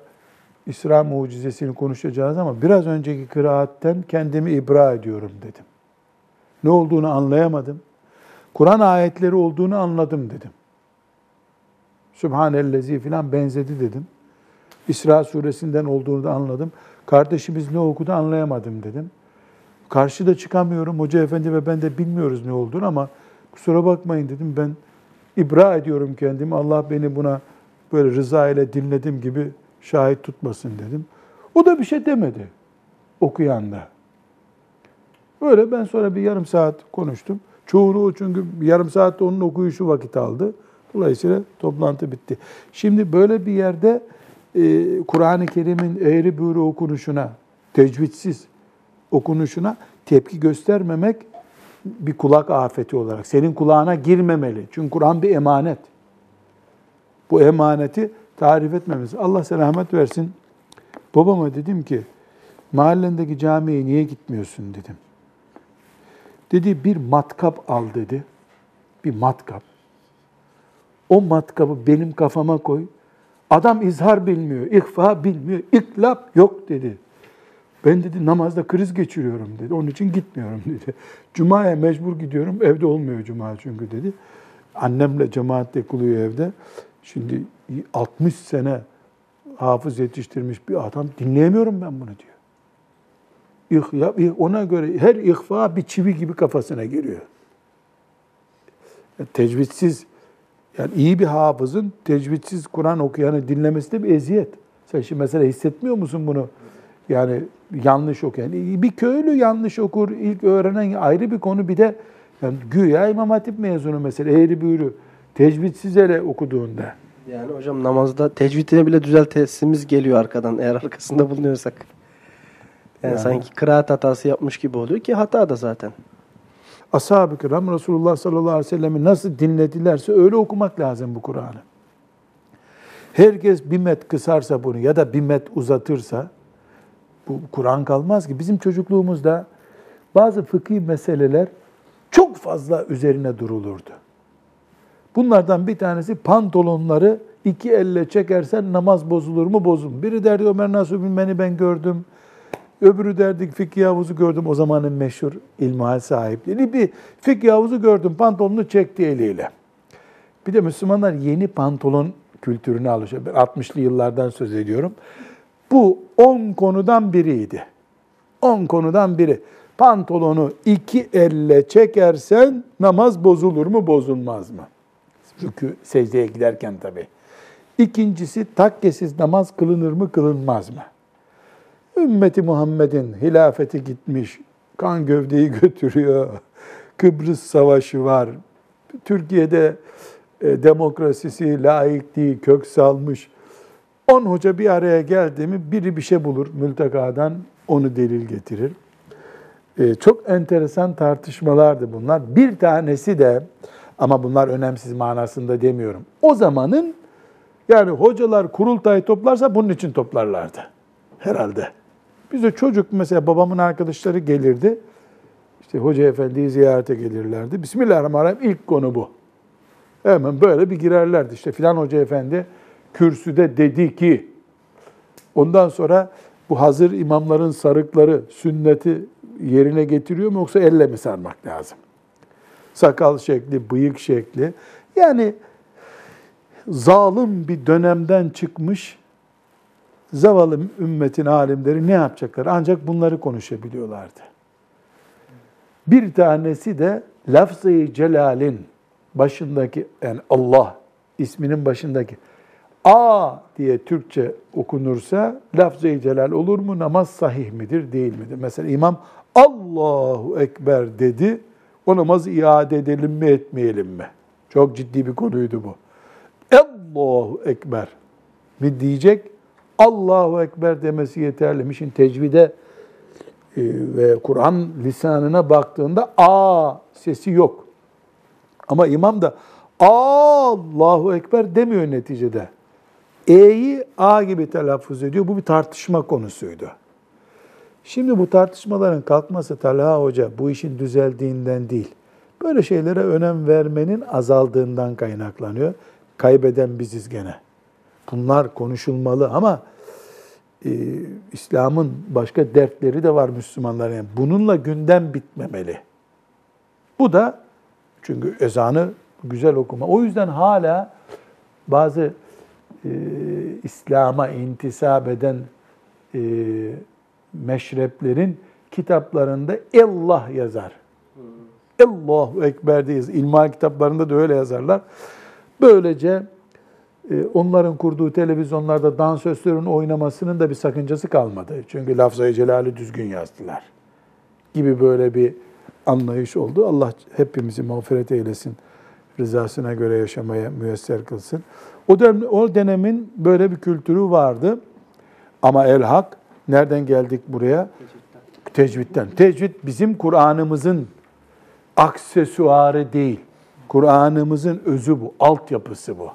İsra mucizesini konuşacağız ama biraz önceki kıraatten kendimi ibra ediyorum dedim. Ne olduğunu anlayamadım. Kur'an ayetleri olduğunu anladım dedim. Sübhanellezi filan benzedi dedim. İsra suresinden olduğunu da anladım. Kardeşimiz ne okudu anlayamadım dedim. Karşıda çıkamıyorum. Hoca efendi ve ben de bilmiyoruz ne olduğunu ama kusura bakmayın dedim. Ben ibra ediyorum kendimi. Allah beni buna böyle rıza ile dinledim gibi şahit tutmasın dedim. O da bir şey demedi okuyan da. Böyle ben sonra bir yarım saat konuştum. Çoğunu çünkü yarım saatte onun okuyuşu vakit aldı. Dolayısıyla toplantı bitti. Şimdi böyle bir yerde e, Kur'an-ı Kerim'in eğri büğrü okunuşuna, tecvidsiz okunuşuna tepki göstermemek bir kulak afeti olarak senin kulağına girmemeli. Çünkü Kur'an bir emanet. Bu emaneti tarif etmemiz. Allah selamet versin. Babama dedim ki mahallendeki camiye niye gitmiyorsun dedim. Dedi bir matkap al dedi. Bir matkap. O matkabı benim kafama koy. Adam izhar bilmiyor, ihfa bilmiyor, iklap yok dedi. Ben dedi namazda kriz geçiriyorum dedi. Onun için gitmiyorum dedi. Cuma'ya mecbur gidiyorum. Evde olmuyor cuma çünkü dedi. Annemle cemaatle kılıyor evde. Şimdi 60 sene hafız yetiştirmiş bir adam dinleyemiyorum ben bunu diyor. İh- Ona göre her ihfa bir çivi gibi kafasına giriyor. Tecvidsiz yani iyi bir hafızın tecvidsiz Kur'an okuyanı dinlemesi de bir eziyet. Sen şimdi mesela hissetmiyor musun bunu? Yani yanlış okuyan. Bir köylü yanlış okur, ilk öğrenen ayrı bir konu. Bir de yani güya İmam Hatip mezunu mesela eğri büğrü. Tecvidsiz hele okuduğunda. Yani hocam namazda tecvidini bile düzeltesimiz geliyor arkadan eğer arkasında bulunuyorsak. Yani, Yani. sanki kıraat hatası yapmış gibi oluyor ki hata da zaten. Ashab-ı kiram Resulullah sallallahu aleyhi ve sellem'i nasıl dinledilerse öyle okumak lazım bu Kur'an'ı. Herkes bir met kısarsa bunu ya da bir met uzatırsa bu Kur'an kalmaz ki. Bizim çocukluğumuzda bazı fıkhi meseleler çok fazla üzerine durulurdu. Bunlardan bir tanesi pantolonları iki elle çekersen namaz bozulur mu bozulur. Biri derdi Ömer Nasuh Bilmen'i ben gördüm. Öbürü derdi fikih havuzu gördüm. O zamanın meşhur ilmihal sahipleri. Bir fikih havuzu gördüm. Pantolonunu çekti eliyle. Bir de Müslümanlar yeni pantolon kültürüne alışıyor. Ben 60'lı yıllardan söz ediyorum. Bu 10 konudan biriydi. 10 konudan biri. Pantolonu iki elle çekersen namaz bozulur mu bozulmaz mı? Rükü secdeye giderken tabii. İkincisi takkesiz namaz kılınır mı kılınmaz mı? Ümmeti Muhammed'in hilafeti gitmiş, kan gövdeyi götürüyor. Kıbrıs Savaşı var. Türkiye'de e, demokrasisi, laikliği kök salmış. On hoca bir araya geldi mi biri bir şey bulur mültekadan onu delil getirir. E, çok enteresan tartışmalardı bunlar. Bir tanesi de ama bunlar önemsiz manasında demiyorum. O zamanın yani hocalar kurultay toplarsa bunun için toplarlardı. Herhalde. Bizde çocuk mesela babamın arkadaşları gelirdi. İşte hoca efendiyi ziyarete gelirlerdi. Bismillahirrahmanirrahim ilk konu bu. Hemen böyle bir girerlerdi. İşte filan hoca efendi kürsüde dedi ki ondan sonra bu hazır imamların sarıkları sünneti yerine getiriyor mu yoksa elle mi sarmak lazım? Sakal şekli, bıyık şekli. Yani zalim bir dönemden çıkmış zavallı ümmetin alimleri ne yapacaklar? Ancak bunları konuşabiliyorlardı. Bir tanesi de lafz-ı celalin başındaki yani Allah isminin başındaki A diye Türkçe okunursa lafz-ı celal olur mu? Namaz sahih midir, değil midir? Mesela imam Allahu Ekber dedi. O namazı iade edelim mi, etmeyelim mi? Çok ciddi bir konuydu bu. Allahu Ekber mi diyecek? Allahu Ekber demesi yeterli? Şimdi tecvide e, ve Kur'an lisanına baktığında A sesi yok. Ama imam da Allahu Ekber demiyor neticede. E'yi A gibi telaffuz ediyor. Bu bir tartışma konusuydu. Şimdi bu tartışmaların kalkması Talha Hoca bu işin düzeldiğinden değil. Böyle şeylere önem vermenin azaldığından kaynaklanıyor. Kaybeden biziz gene. Bunlar konuşulmalı ama e, İslam'ın başka dertleri de var Müslümanların. Yani bununla gündem bitmemeli. Bu da çünkü ezanı güzel okuma. O yüzden hala bazı e, İslam'a intisap eden e, meşreplerin kitaplarında Allah yazar. Allahu Ekber diye İlmihal kitaplarında da öyle yazarlar. Böylece e, onların kurduğu televizyonlarda dansözlerin oynamasının da bir sakıncası kalmadı. Çünkü lafzayı celali düzgün yazdılar. Gibi böyle bir anlayış oldu. Allah hepimizi mağfiret eylesin. Rızasına göre yaşamaya müyesser kılsın. O, dönem, o dönemin böyle bir kültürü vardı. Ama el hak nereden geldik buraya? Tecvitten. Tecvid bizim Kur'an'ımızın aksesuarı değil. Kur'an'ımızın özü bu, altyapısı bu.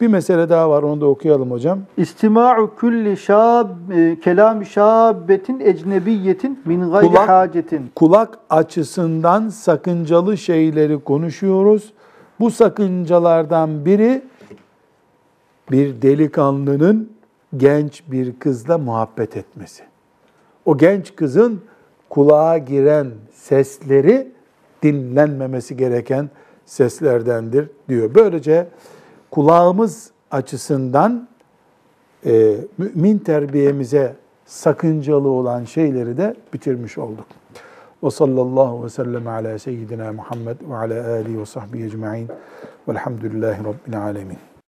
Bir mesele daha var, onu da okuyalım hocam. İstima'u kulli şab e, kelam şabbetin ecnebiyetin min gayri Kulak- hacetin. Kulak açısından sakıncalı şeyleri konuşuyoruz. Bu sakıncalardan biri bir delikanlının genç bir kızla muhabbet etmesi. O genç kızın kulağa giren sesleri dinlenmemesi gereken seslerdendir diyor. Böylece kulağımız açısından e, mümin terbiyemize sakıncalı olan şeyleri de bitirmiş olduk. Ve sallallahu ve sellem ala seyyidina Muhammed ve ala alihi ve sahbihi ecma'in velhamdülillahi rabbil alemin.